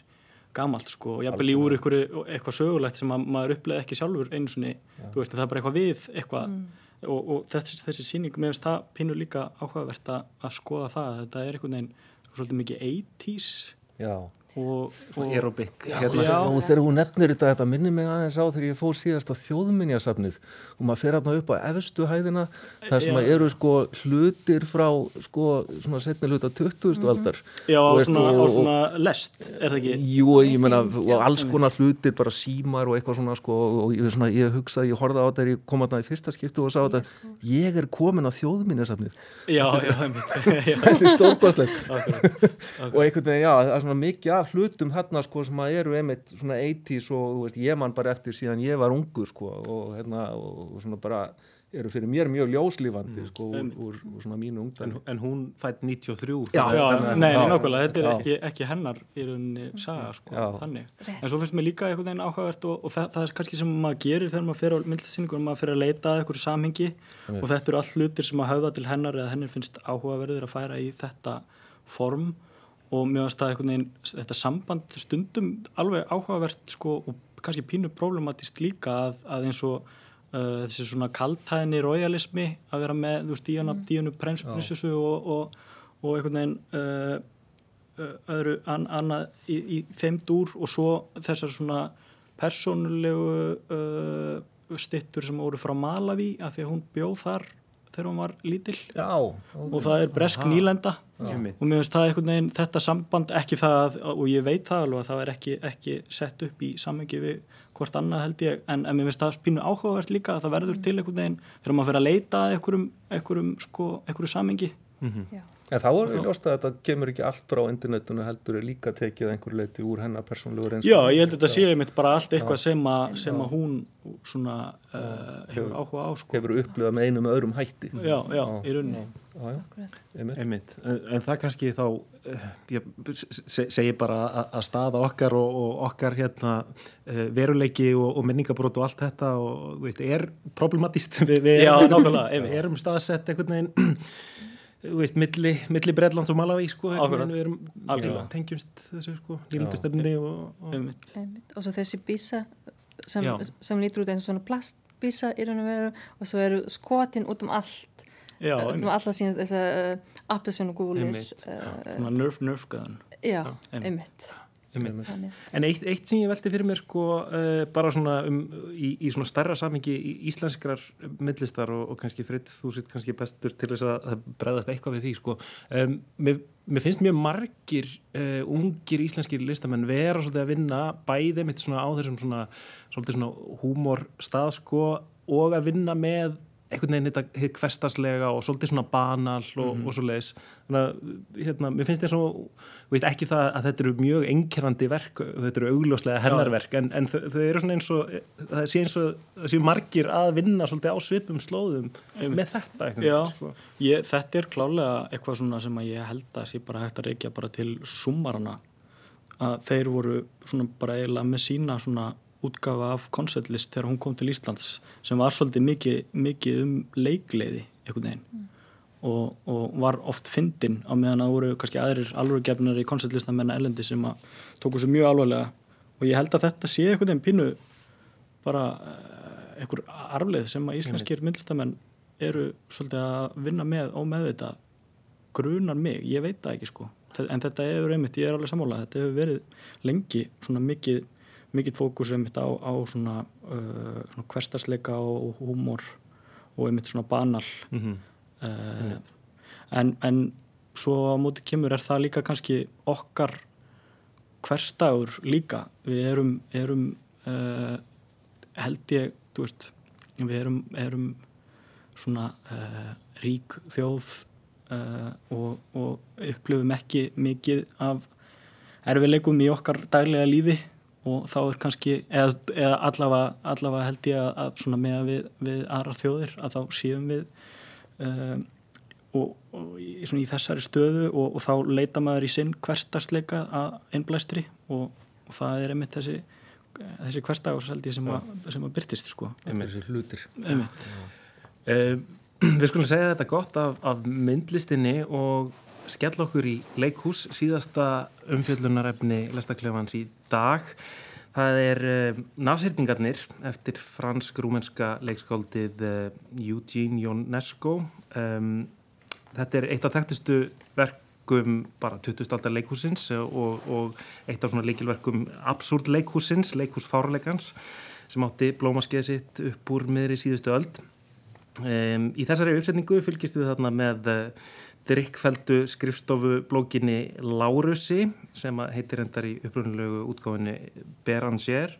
gamalt sko. Og jafnvel í úr eitthvað, eitthvað sögulegt sem að maður uppleði ekki sjálfur einu sinni, þú veist að það er bara eitthvað við eitthvað. Og, og þessi, þessi síning, mér finnst það pínu líka áhugavert að, að skoða það, þetta er einhvern veginn svolítið mikið 80s Já. Og, og aerobik Hérna, Já. og þegar hún nefnir þetta, þetta minnir mig aðeins á þegar ég fór síðast á þjóðminjasafnið. Og maður fer hérna upp á efstu hæðina þar sem að eru sko hlutir frá sko svona setni hluta 20. aldar. Já, Þú veist, svona, á og- og- svona lest, er það ekki? Jú, ég meina, og alls konar hlutir bara símar og eitthvað svona sko og ég, svona, ég hugsaði, ég horfði á þetta þegar ég kom að það í fyrsta skiptu og sá þetta. ég er komin á þjóðminjasafnið. Já, já, þetta er (laughs) stórkvæslegt akkurat. (laughs) og einhvern veginn, já, það er svona mikið af hlutum þarna sko sem að eru einmitt svona 80s og þú veist, ég man bara eftir síðan ég var ungur sko og hérna og svona bara eru fyrir mér mjög ljóslífandi sko úr, úr, úr svona mínu en, ungdæmi en hún fætt 93 Já, Já, nei, já. nákvæmlega, þetta er ekki, ekki hennar í rauninni saga, sko, Já. þannig. Rétt. En svo finnst mér líka einhvern veginn áhugavert og, og það, það er kannski sem maður gerir þegar maður fer á myndlistinningur, maður fer að leita að einhverju samhengi og þetta eru all hlutir sem að höfða til hennar eða henni finnst áhugaverðir að færa í þetta form og mér finnst það einhvern veginn, þetta samband stundum alveg áhugavert, sko, og kannski pínu problematist líka að, að eins og uh, þessi svona kaltæðinni royalismi að vera með, þú veist, Díana, mm. Díanu prinsessu og, og, og einhvern veginn uh, uh, öðru an, annað í, í þeim dúr og svo þessar svona persónulegu uh, stittur sem voru frá Malawi að því að hún bjóð þar þegar hún var lítill. Já, og það er bresk nýlenda. Einmitt. og mér finnst það einhvern veginn þetta samband ekki það að, og ég veit það alveg að það er ekki, ekki sett upp í samengi við hvort annað held ég. En, en mér finnst það spínu áhugavert líka að það verður til einhvern veginn þegar maður fyrir að leita að einhverjum, einhverjum, sko, einhverjum samengi Já. En þá er fyrir ljóst að þetta kemur ekki allt frá internetinu heldur er líka tekið einhver leiti úr hennar persónlegu reynslu. Já, ég held að þetta sé einmitt bara allt eitthvað sem, a, sem að hún svona uh, hefur áhuga á sko. Hefur upplifað með einum öðrum hætti. Já, já, í rauninni. Já, já, einmitt. Einmitt. En, en það kannski þá eh, ég se- segi bara að, að staða okkar og, og okkar hérna, eh, veruleiki og, og minningabrót og allt þetta og þú veist, er problematist (laughs) við, við Já, erum, erum staðsett einhvern veginn veist, milli, milli Bredlands og Malawi sko, veginn við erum tengjumst þessu sko, nýlendastöfni og, og og svo þessi bísa sem, sem lítur út eins og svona plastbísa í raun og veru og svo eru skotin út um allt. Já, út um alla sína þess að uh, appelsinu gúlir Einmitt, uh, Svona nerf, nerf gæðan já, einmitt. En eitt, eitt sem ég velti fyrir mér sko uh, bara svona um, í, í svona stærra samingi í íslenskrar myndlistar og, og kannski fritt þú sitt kannski bestur til þess að það bregðast eitthvað við því sko. Um, mér, mér finnst mjög margir uh, ungir íslenskir listamenn vera svolítið að vinna bæði mitt svona á þessum svona svona húmorstað sko og að vinna með einhvern veginn þetta hitt hverstaslega og svolítið svona banal og, og svo leiðis þannig að hérna, mér finnst þess að veit, ekki það að þetta eru mjög einkerrandi verk þetta eru augljóslega hennarverk en, en þau, þau eru svona eins og það sé eins og það sé margir að vinna svolítið á svipum slóðum með þetta Já, sko. ég, þetta er klálega eitthvað svona sem að ég held að sé bara hægt að reykja bara til summarana að þeir voru svona bara eiginlega með sína svona útgafa af koncertlist þegar hún kom til Íslands sem var svolítið mikið, mikið um leikleiði einhvern veginn. Og, og var oft fyndin á meðan að voru kannski aðrir alvörugefnar í koncertlistamenn elendi sem að tóku sér mjög alvarlega. Og ég held að þetta sé einhvern veginn pínu bara eh, einhver arfleð sem að íslenskir myndlistamenn eru svolítið að vinna með og með þetta grunar mig, ég veit það ekki sko. En þetta hefur einmitt, ég er alveg sammála þetta hefur verið lengi svona mikið mikið fókus einmitt á, á svona, uh, svona hverstasleika og húmor og einmitt svona banal. Mm -hmm. uh, en, en svo á móti kemur er það líka kannski okkar hverstagur líka? Við erum, erum uh, held ég, veist við erum, erum svona uh, rík þjóð uh, og, og upplifum ekki mikið af erfileikum í okkar daglega lífi og þá er kannski, eða, eða allavega, allavega held ég að, að svona með við, við aðra þjóðir að þá séum við um, og, og í, í þessari stöðu og, og þá leita maður í sinn hverstarsleika að einblæstri og, og það er einmitt þessi þessi hverstagursaldi sem, a, sem að byrtist sko. þessi hlutir. Einmitt. Uh, við skulum segja þetta gott af, af myndlistinni og skell okkur í leikhús síðasta umfjöllunarefni Lestaklefans í dag. Það er uh, Nasirningarnir eftir fransk-rúmenska leikskáldið uh, Eugene Ionesco. Um, þetta er eitt af þekktustu verkum bara 20. aldar leikhúsins og, og eitt af svona leikilverkum absúrt leikhúsins, leikhús fárleikans sem átti blómaskeið sitt upp úr miðri síðustu öld. Um, í þessari uppsetningu fylgist við þarna með uh, drikkfeldu skrifstofu blókinni Lárusi sem heitir endar í upprunulegu útgáfinni Beranger.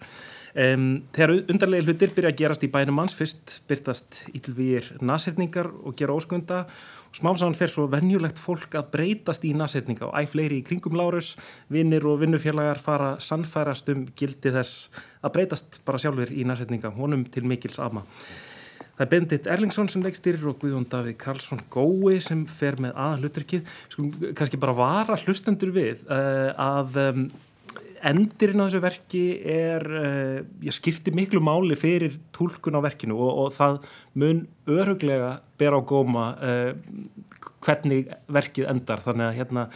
Um, þegar undarlega hlutir byrja að gerast í bænum manns fyrst byrtast ílvýr nasirningar og gera óskunda og smám saman fer svo venjulegt fólk að breytast í nasirninga og æg fleiri í kringum Lárus. Vinnir og vinnufélagar fara sannfærast um gildi þess að breytast bara sjálfur í nasirninga honum til mikils ama Það er Bendit Erlingsson sem leikstýrir og Guðjón Davíð Karlsson Gói sem fer með aða hlutverkið. Skulum kannski bara vara hlustendur við uh, að um, endirinn á þessu verki er, uh, ég skipti miklu máli fyrir tólkun á verkinu og, og það mun öruglega bera á góma uh, hvernig verkið endar. Þannig að hérna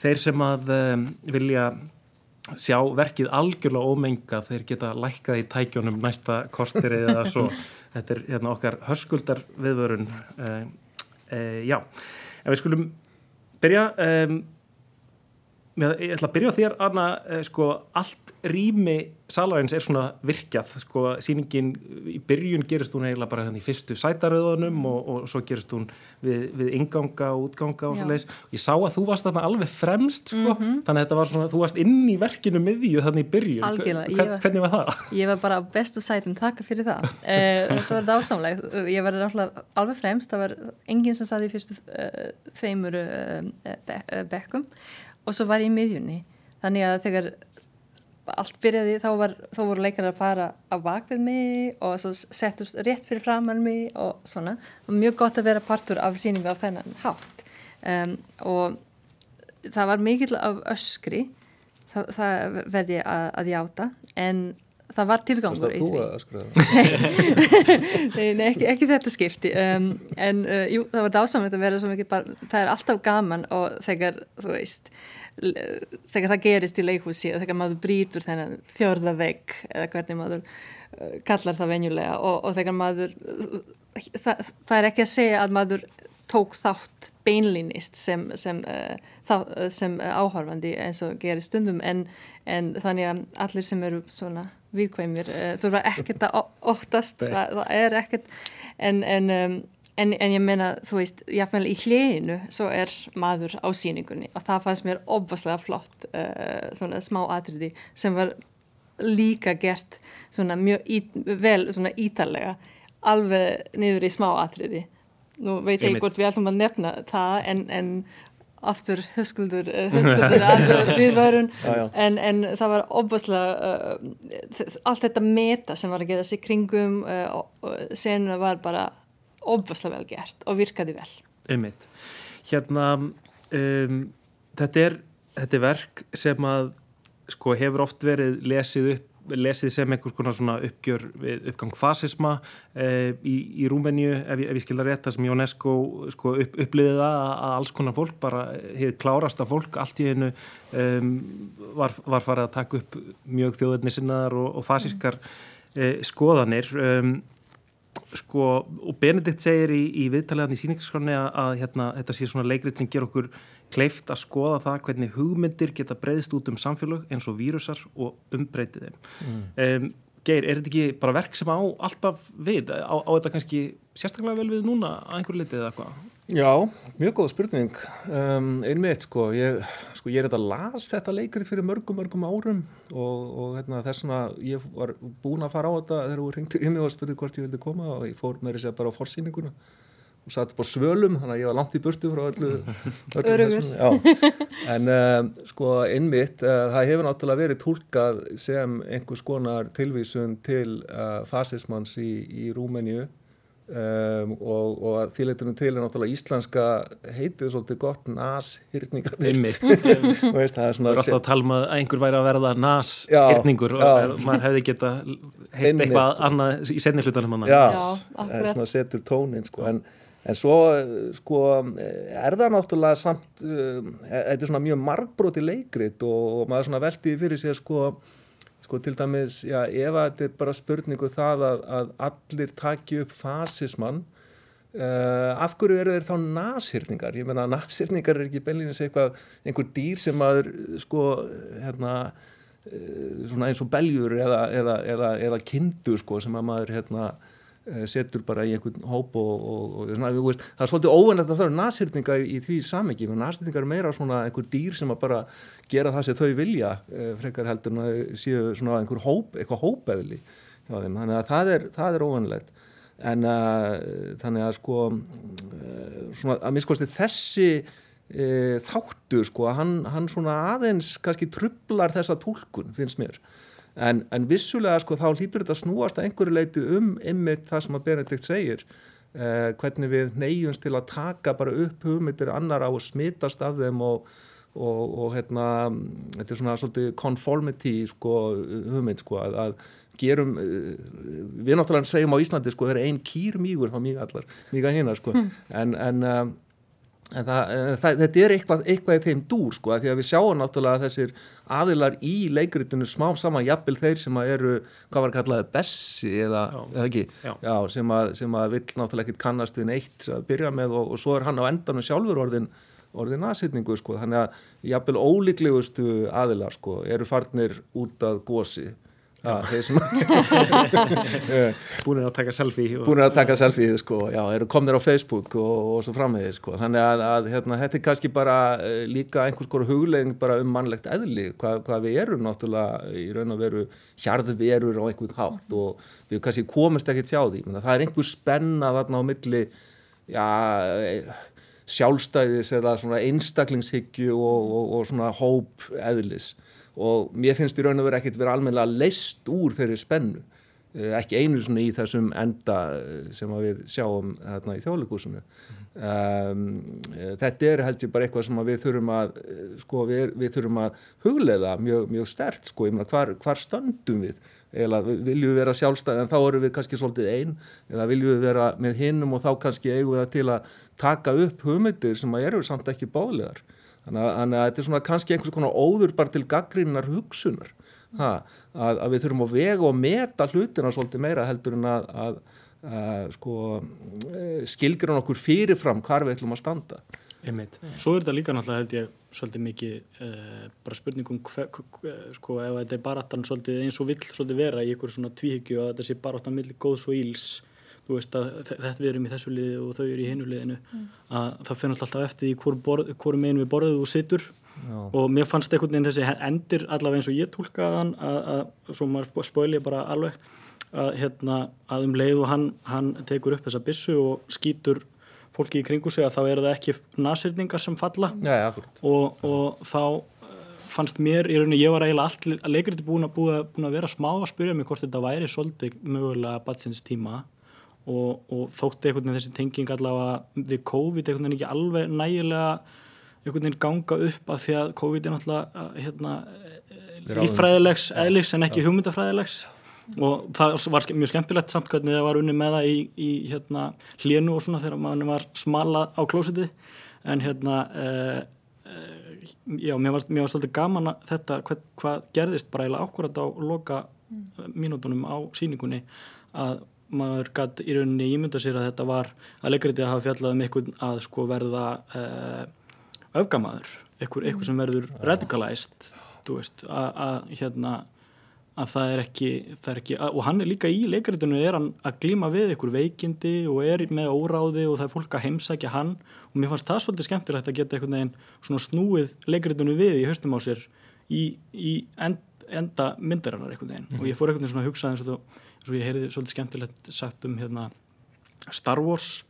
þeir sem að um, vilja sjá verkið algjörlega ómenga þeir geta lækkað í tækjónum næsta kortir eða svo. (laughs) Þetta er hérna, okkar hörskuldar viðvörun uh, uh, já, en við skulum byrja um, ég ætla að byrja á þér Anna, uh, sko, allt rými salarins er svona virkjað sko, síningin í byrjun gerist hún eiginlega bara þannig í fyrstu sætaröðunum og, og svo gerist hún við, við inganga og útganga og svo leiðis og ég sá að þú varst þarna alveg fremst sko, mm -hmm. þannig að þetta var svona, þú varst inn í verkinu miðju þannig í byrjun. Algjörlega, Hvern, var, hvernig var það? Ég var bara bestu sætum, takk fyrir það. Uh, þetta var dásamlegt. Ég var alveg fremst, það var enginn sem saði í fyrstu uh, þeimur uh, be bekkum og svo var ég í miðjunni. Þannig að þegar allt byrjaði þá, var, þá voru leikar að fara á bakvið mig og svo settust rétt fyrir framann mig og svona. Og mjög gott að vera partur af síningu á þennan hátt. Um, og það var mikill af öskri. Það, það verði að, að játa. En það var tilgangur í því (laughs) Nei, nei ekki, ekki þetta skipti um, en uh, jú, það var dásamlegt að vera svo mikið bara, það er alltaf gaman og þegar, þú veist þegar það gerist í leikhúsi og þegar maður brítur þennan fjörða vegg eða hvernig maður uh, kallar það venjulega og, og þegar maður það, það er ekki að segja að maður tók þátt beinlínist sem, sem, uh, þá, sem áhörfandi eins og gerir stundum en, en þannig að allir sem eru svona viðkvæmir uh, þurfa ekkert að óttast, það, það er ekkert. En, en um, En, en ég meina, þú veist, jáfnveil í hljeginu svo er maður á síningunni og það fannst mér obvaslega flott uh, svona smá atriði sem var líka gert svona mjög ít, vel svona ítalega alveg niður í smá atriði. Nú veit ég hvort við ætlum að nefna það en, en aftur höskuldur, uh, höskuldur (laughs) viðvörun en, en það var obvaslega uh, allt þetta meta sem var að geta sig kringum og senuna var bara óbúslega vel gert og virkaði vel. Einmitt. Hérna, um, þetta, er, þetta er verk sem að sko hefur oft verið lesið upp lesið sem einhvers konar svona uppgjör uppgang fasisma e, í, í Rúmeníu, ef, ef ég skilða rétt þar sem UNESCO sko, upp, uppliðið það að alls konar fólk, bara hefur klárasta fólk, allt í hennu um, var, var farið að taka upp mjög þjóðurni sinnaðar og, og fasískar e, skoðanir. Um, sko, og Benedikt segir í, í viðtaliðan í síningsskráni að, að hérna, þetta sé svona leikrið sem ger okkur kleift að skoða það hvernig hugmyndir geta breyðist út um samfélag eins og vírusar og umbreytið þeim. Mm. Um, Geir, er þetta ekki bara verk sem á alltaf við? Á, á þetta kannski sérstaklega vel við núna að einhver litið eða hvað? Já, mjög góð spurning. Um, einmitt, sko, ég, sko, ég er þetta las þetta leikrið fyrir mörgum, mörgum árum og, og hérna, þess vegna ég var búin að fara á þetta þegar þú ringtir í mig og spurði hvort ég vildi koma og ég fór með þess að bara á forsýninguna og satt upp á svölum, þannig að ég var langt í burtu frá öllu, (laughs) öllu þessum en um, sko innmitt uh, það hefur náttúrulega verið tólkað sem einhvers konar tilvísun til uh, fasismans í, í Rúmeníu um, og, og því leitunum til er náttúrulega íslenska heitið svolítið gott nashyrningarnir Einmitt. (laughs) Þú veist, það er svona alltaf að tala um að einhver væri að verða nas-hyrningur og já. maður hefði geta heilt Einmitt. eitthvað annað í senni hlutanum hann. Já, Já, akkurat. svona setur tónin sko. en, en svo eh, sko, eh, er það náttúrulega samt uh, þetta er svona mjög margbróti leikrit og, og maður svona velti fyrir sér sko, sko til dæmis já, ef þetta er bara spurningu það að, að allir taki upp fasismann Uh, af hverju eru þeir þá nashyrningar? Ég meina nashyrningar er ekki beinlýnins eitthvað einhver dýr sem maður sko hérna uh, svona eins og beljur eða, eða, eða, eða kindur sko sem að maður hérna setur bara í einhvern hóp og, og, og svona, veist, það er svolítið óvennlegt að það eru nashyrninga í, í því samengi, menn nashyrningar er meira svona einhver dýr sem að bara gera það sem þau vilja uh, frekar heldur en að séu svona einhver hóp, eitthvað hópeðli hjá þeim, þannig að það er, það er óvennlegt en uh, þannig að sko svona að minnskosti þessi uh, þáttur sko hann, hann svona aðeins kannski trublar þessa tólkun finnst mér en, en vissulega sko þá hlýtur þetta snúast að einhverju leiti um ymmit það sem að Benedikt segir uh, hvernig við neyjumst til að taka bara upp hugmyndir annara og smitast af þeim og og, og hérna, þetta er svona svolítið conformity sko, hugmynd sko, að, að gerum eh, við náttúrulega segjum á Íslandi sko, það er ein kýr mýgur þá mýga allar, mýga hina sko, en, en, en það, eh, það, þetta er eitthvað, eitthvað í þeim dúr sko, að því að við sjáum náttúrulega að þessir aðilar í leikritinu smá saman jafnvel þeir sem að eru, hvað var kallaði bessi eða, Já. eða ekki Já. Já, sem, að, sem að vill náttúrulega ekkit kannast við neitt að byrja með og, og svo er hann á endanum sjálfur orðin orðin aðsýtningu sko, þannig að jafnvel ólíklegustu aðilar sko, eru farnir út að gósi (laughs) Búin að taka selfie. og- búin að taka selfie sko, já, eru komnir á Facebook og, og svo framvegið sko. þannig að, að hérna, þetta er kannski bara uh, líka einhvers konar huglegging bara um mannlegt eðli, hvað, hvað við erum náttúrulega í raun og veru hjarðverur á einhvern hátt og við kannski komist ekki tjá því, Menna, það er einhver spenna þarna á milli já, eh, sjálfstæðis eða svona einstaklingshyggju og, og, og svona hóp eðlis og mér finnst í raun og veru ekkit vera almennilega leist úr þeirri spennu. Eh, ekki einu svona í þessum enda eh, sem að við sjáum hérna í þjóðleikúsinu um, þetta er held ég bara eitthvað sem að við þurfum að eh, sko við, við þurfum að hugleiða mjög, mjög stert sko, ég meina hvar, hvar stöndum við? Eða viljum við vera sjálfstæði en þá erum við kannski svolítið einn eða viljum við vera með hinnum og þá kannski eigum við það til að taka upp hugmyndir sem að eru samt ekki báðlegar þannig að, þannig að þetta er svona kannski einhvers konar óður bara til gaggrínar hugsunar. Ha, að, að við þurfum að vega og meta hlutina svolítið meira heldur en að, að, að sko, skilgjur hann okkur fyrirfram hvar við ætlum að standa. Einmitt. Svo er þetta líka náttúrulega held ég svolítið mikið uh, bara spurningum hver, hver, sko ef þetta er baráttan svolítið eins og vill svolítið vera í einhverju svona tvíhyggju og þetta sé baráttan millir góðs og íls þú veist að þe- þetta við erum í þessu liði og þau eru í hinu liðinu að það finnur alltaf eftir í hvort megin við borðið þú situr. Já. og mér fannst einhvern veginn þessi endir allavega eins og ég tólkaði hann að, að svo maður spóili bara alveg að, hérna, að um leið og hann, hann tekur upp þessa byssu og skýtur fólki í kringu sig að þá eru það ekki nasirningar sem falla. Já, og, og þá eh, fannst mér í rauninni, ég var eiginlega allt að leikriti búin að, búin, að, búin að vera smá að spyrja mig hvort þetta væri svolítið mögulega batsins tíma og, og þótti einhvern veginn þessi tenging allavega við COVID einhvern veginn ekki alveg nægilega einhvern veginn ganga upp af því að COVID er náttúrulega eh, hérna, Ráðum. líffræðilegs eðlis en ekki hugmyndafræðilegs. Og það var mjög skemmtilegt samt hvernig það var unni með það í, í hérna, hlénu og svona þegar maður var smala á klósitið en hérna uh, uh, já, mér var, mér var svolítið gaman að þetta hvað, hvað gerðist bara eiginlega ákvörðat á loka mínútonum á síningunni að maður gætt í rauninni ímynda sér að þetta var að leikritið að hafa fjallað um einhvern að sko verða uh, öfgamaður, einhver, einhver sem verður veist að, hérna að það er ekki, það er ekki að, og hann er líka í leikaritinu er hann að glíma við einhver veikindi og er með óráði og það er fólk að heimsækja hann. Og mér fannst það svolítið skemmtilegt að geta einhvern veginn svona snúið leikaritinu við í höstum á sér í, í end, enda myndarinnar einhvern veginn. Og ég fór einhvern veginn svona að hugsa eins og, þú- eins og ég heyrði svolítið skemmtilegt sagt um hérna Star Wars.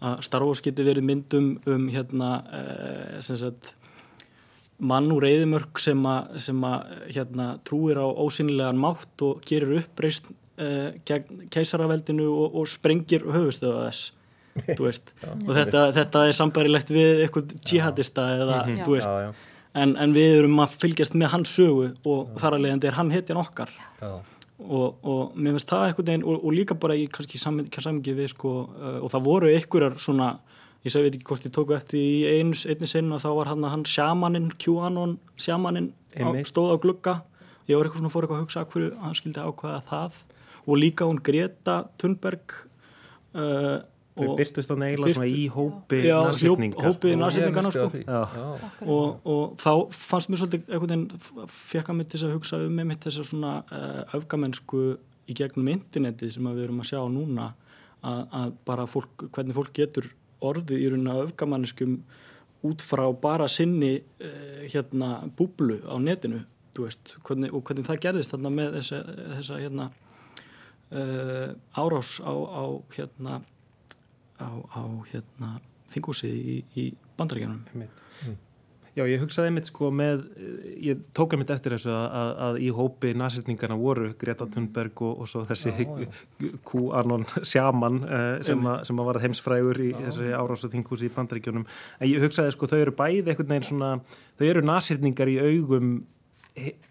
Að Star Wars geti verið myndum um hérna uh, sem sagt mann úr reyðimörk sem að, sem að hérna, trúir á ósynilegan mátt og gerir uppreist uh, gegn keisaraveldinu og, og sprengir höfustöðu þess (laughs) veist, og þetta, þetta er sambærilegt við eitthvað jihadista eða, Já. þú veist, já, já, en, en við erum að fylgjast með hans sögu og þar að leiðandi er hann hetjan okkar. Já, og, og mér finnst það eitthvað neginn og, og líka bara í kannski samingi við sko, uh, og það voru einhverjar svona ég segi, veit ekki hvort ég tóku eftir í einu, einni sinn og þá var hann, hann sjamaninn, QAnon sjamaninn stóð á glugga. Ég var eitthvað svona fór eitthvað að hugsa hverju hann skildi ákveða það. Og líka hún Greta Thunberg uh, Þau byrtust á neila Byrt- svona í hópi Já, nasýtninga, hjóp- hópi sko. minnst sko. því. Já. Já. og, og þá fannst mér svolítið einhvern veginn fekk að mitt þess að hugsa um með mitt þess að svona uh, öfgamennsku í gegnum internetið sem að við erum að sjá núna að, að bara fólk, hvernig fólk getur orðið í rauninni að öfgamanniskum út frá bara sinni uh, hérna búblu á netinu þú veist, hvernig, og hvernig það gerðist þarna með þessa, þessa hérna uh, árás á, á hérna á, á hérna þingúsið í, í bandaríkjanum Einmitt. Já, ég hugsaði einmitt sko með, ég tók einmitt eftir þessu að, að, að í hópi nasýtningarna voru Greta Thunberg og, og svo þessi QAnon sjaman uh, sem, a, sem að var heimsfrægur í þessari árásu þinghúsi í bandaríkjunum. En ég hugsaði sko þau eru bæði einhvern veginn svona, þau eru nasýtningar í augum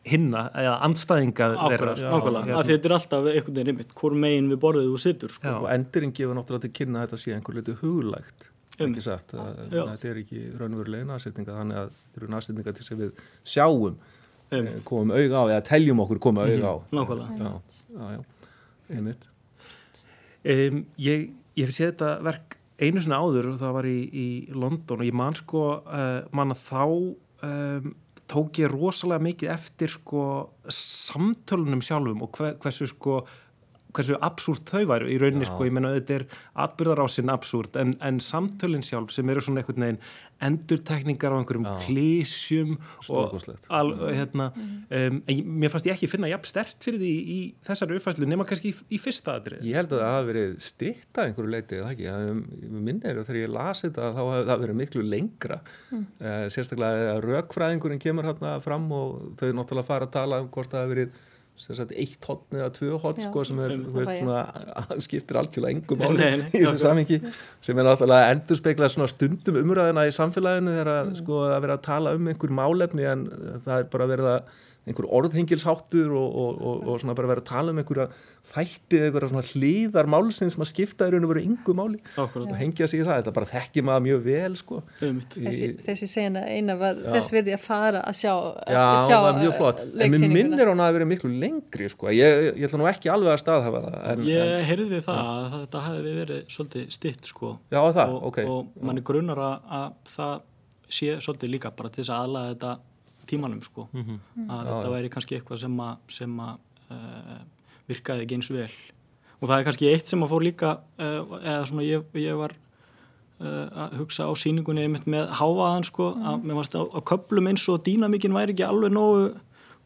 hinna eða andstæðinga þeirra. Ákvæmlega, sko, ákvæmlega, hérna. að þetta er alltaf einhvern veginn einmitt, hvor megin við borðið þú situr sko. Og endurinn gefur náttúrulega til kynna að þetta sé einhver litur huglægt ekki satt, þetta er ekki raunverulega nasetninga þannig að þetta eru nasetninga til sem við sjáum Um. eh, komum auga á eða teljum okkur koma auga á Nákvæmlega. já, já, Um, ég, ég hef séð þetta verk einu svona áður og það var í, í London og ég man sko uh, man að þá um, tók ég rosalega mikið eftir sko samtölunum sjálfum og hver, hversu sko hversu absúrt þau væru í rauninni Já. sko, ég menna þetta er atbyrðarásinn absúrt en, en samtölinn sjálf sem eru svona einhvern veginn endurtekningar á einhverjum Já. klísjum og Stórkostlegt. al, hérna, um, mér fannst ég ekki finna jafn stert fyrir því í þessari uppfæslu nema kannski í, í fyrsta atrið Ég held að það hafi verið stitta einhverju leiti eða ekki, að, minni er að þegar ég lasi þetta þá hafi það verið miklu lengra. Uh, sérstaklega að rökfræðingurinn kemur hérna fram og þau náttúrulega fara að tala um hvort það hafi verið eitt hotn eða tvö hotn Já. sko, sem er, Um, veist, svona, skiptir algjörlega engum nei, í þessu samingi sem er náttúrulega endur spekla svona stundum umræðina í samfélaginu þegar að, sko, að vera að tala um einhver málefni en það er bara verið að einhver orðhengilsháttur og, og, og, og svona bara verið að tala um einhverja þætti eða einhverja svona hlýðar málsins sem að skipta í raun og veru yngu máli Ákvæmlega. og hengja sig í það, þetta bara þekki maður mjög vel sko. Þessi, þessi sena eina var Já. þess virði að fara að sjá, Já, sjá það var mjög flott en mér minnir hún að hafa verið miklu lengri sko. ég, ég ætla nú ekki alveg að staðhafa það en, Ég heyrði það að þetta hefði verið svolítið stitt sko Já, það, og, ok og manni grunar að, að það sé svolítið líka bara til þess að aðlaða þetta tímanum sko. Að Já, þetta væri kannski eitthvað sem að, sem að uh, virkaði ekki eins vel. Og það er kannski eitt sem að fór líka uh, eða svona ég, ég var uh, að hugsa á síningunni einmitt með hávaðan sko að mér varst á, á köplum eins og dýnamíkin væri ekki alveg nógu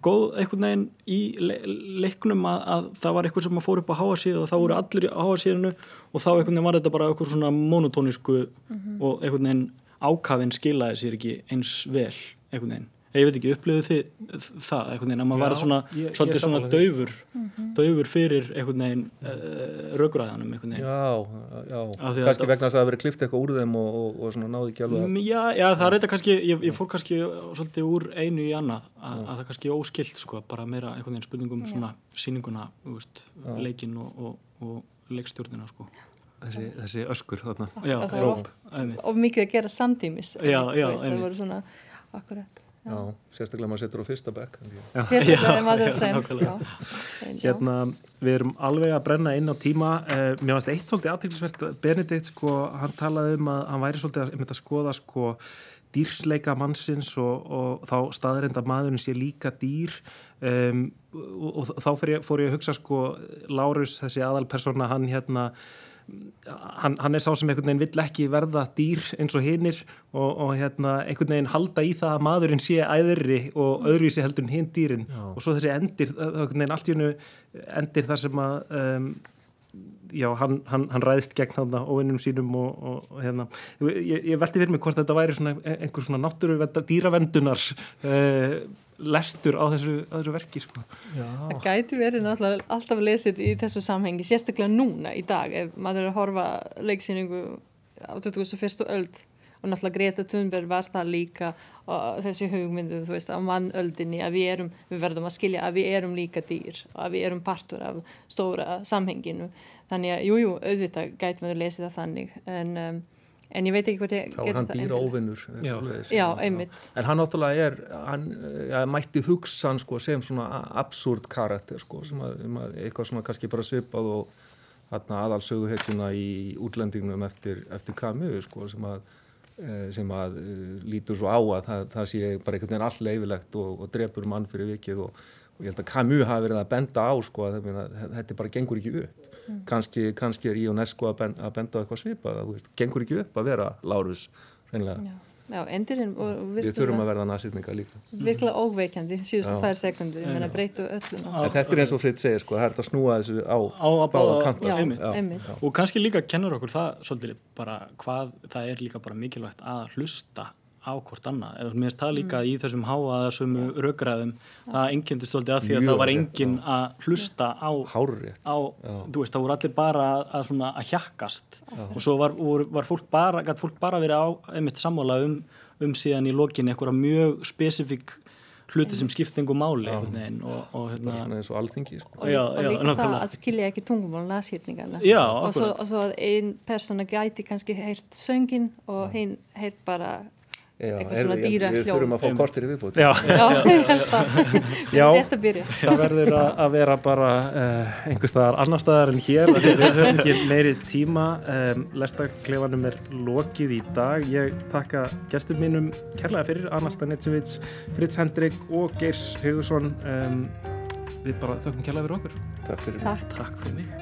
góð einhvern veginn í le leiknum að, að það var eitthvað sem að fór upp á háasíðu og það voru allir á háasíðinu og þá einhvern veginn var þetta bara eitthvað svona monotónisku og einhvern veginn ákafinn skilaði sér ekki eins vel einhvern veginn ég veit ekki, upplifðu þið það einhvern veginn, að maður ég- var svona ég svolítið svona sammála því. daufur daufur fyrir einhvern veginn uh, raugræðanum einhvern veginn. Já, já, að kannski þetta- vegna þess að það verið klift eitthvað úr þeim og, og, og svona náði ekki alveg að Mm, Já, já, það er þetta kannski, ég, ég fór kannski svolítið úr einu í annað, að, að það kannski óskilt sko, bara meira einhvern veginn spurningum svona sýninguna, þú veist, leikinn og, og, og leikstjórnina sko. þessi, þessi öskur þarna. Já, Það einmitt. of mikið að gera samtímis Já, já, einmitt. Já, sérstaklega maður setur á fyrsta bekk sérstaklega maður er fremst já. Hérna, við erum alveg að brenna inn á tíma. Uh, mér varst eitt svolítið aðteglisvert Benedikt, sko, hann talaði um að hann væri svolítið að, að skoða, sko dýrsleika mannsins og, og þá staðrind að maðurinn sé líka dýr. Um, og, og þá fór ég, fór ég að hugsa, sko Lárus, þessi aðalpersona, hann hérna hann, hann er sá sem einhvern veginn vill ekki verða dýr eins og hinnir og, og hérna einhvern veginn halda í það að maðurinn sé æðri og öðruvísi heldur en hinn dýrin. Og svo þessi endir, er einhvern veginn allt í hennu endir þar sem að um, já, hann, hann, hann ræðist gegn hann óvinnum sínum og, og, og hérna. Ég, ég velti fyrir mig hvort þetta væri svona einhver svona náttúru dýravendunar uh, lestur á þessu, á þessu verki sko. Það gæti verið náttúrulega alltaf lesið í þessu samhengi, sérstaklega núna í dag ef maður er að horfa leiksýningu á 21. öld og náttúrulega Greta Thunberg var það líka og þessi hugmyndu, þú veist, á mannöldinni að við erum, við verðum að skilja að við erum líka dýr og að við erum partur af stóra samhenginu þannig að, jújú, jú, auðvitað gæti maður lesið það þannig en, um, en ég veit ekki hvort ég þá er hann dýra óvinnur já, já, einmitt. En hann náttúrulega er hann ja, mætti hugsan sko, sem svona absúrt karakter sko, sem að, um að eitthvað svona kannski bara svipað og aðalsöguhetjuna í útlendingnum eftir, eftir Camus sko, sem að Eh, sem að uh, lítur svo á að það, það sé bara einhvern veginn all leifilegt og, og drefur mann fyrir vikið og, og ég held að Camus hafi verið að benda á sko að þetta bara gengur ekki upp mm. kannski, kannski er UNESCO að, ben, að benda á eitthvað svipa, það gengur ekki upp að vera Lárus reynilega Já, endurinn Við þurfum að verða nasýtninga líka. Virkilega óveikjandi, síðustu tvær sekundur ég meina breytu öllum Þetta er eins og Fritt segir, sko, það er þetta að snúa þessu á, á báða kanta Og kannski líka kennur okkur það svolítið bara hvað það er líka bara mikilvægt að hlusta á hvort annað, eða mér finnst það líka mm. í þessum háaðarsömu raugræðum það engjendist svolítið að því að Mjög það var enginn að hlusta á, á þú veist, það voru allir bara að, svona, að hjakkast. Já. og svo var, var fólk bara, gæti fólk bara verið á einmitt sammála um, um síðan í lokinni eitthvað mjög spesifík hluti sem skiptingu máli og, og, hérna, eins og alþingi sko. og, já, og líka það að skilja ekki tungumál nasýrningarna og svo, að einn persóna gæti kannski heirt söngin og hinn heirt bara Já, eitthvað svona dýra hljóð. Við þurfum að fá kortir í viðbútt. Já, já. (laughs) Það verður að vera bara uh, einhver staðar annar staðar en hér. Það er ekki meiri tíma. Um, Lestakleifanum er lokið í dag. Ég takka gestur mínum kærlega fyrir Anna Stanitsevits, Fritz Hendrik og Geirs Hugusson. Um, við bara þökkum kærlega fyrir okkur. Takk fyrir mig. Takk fyrir mig.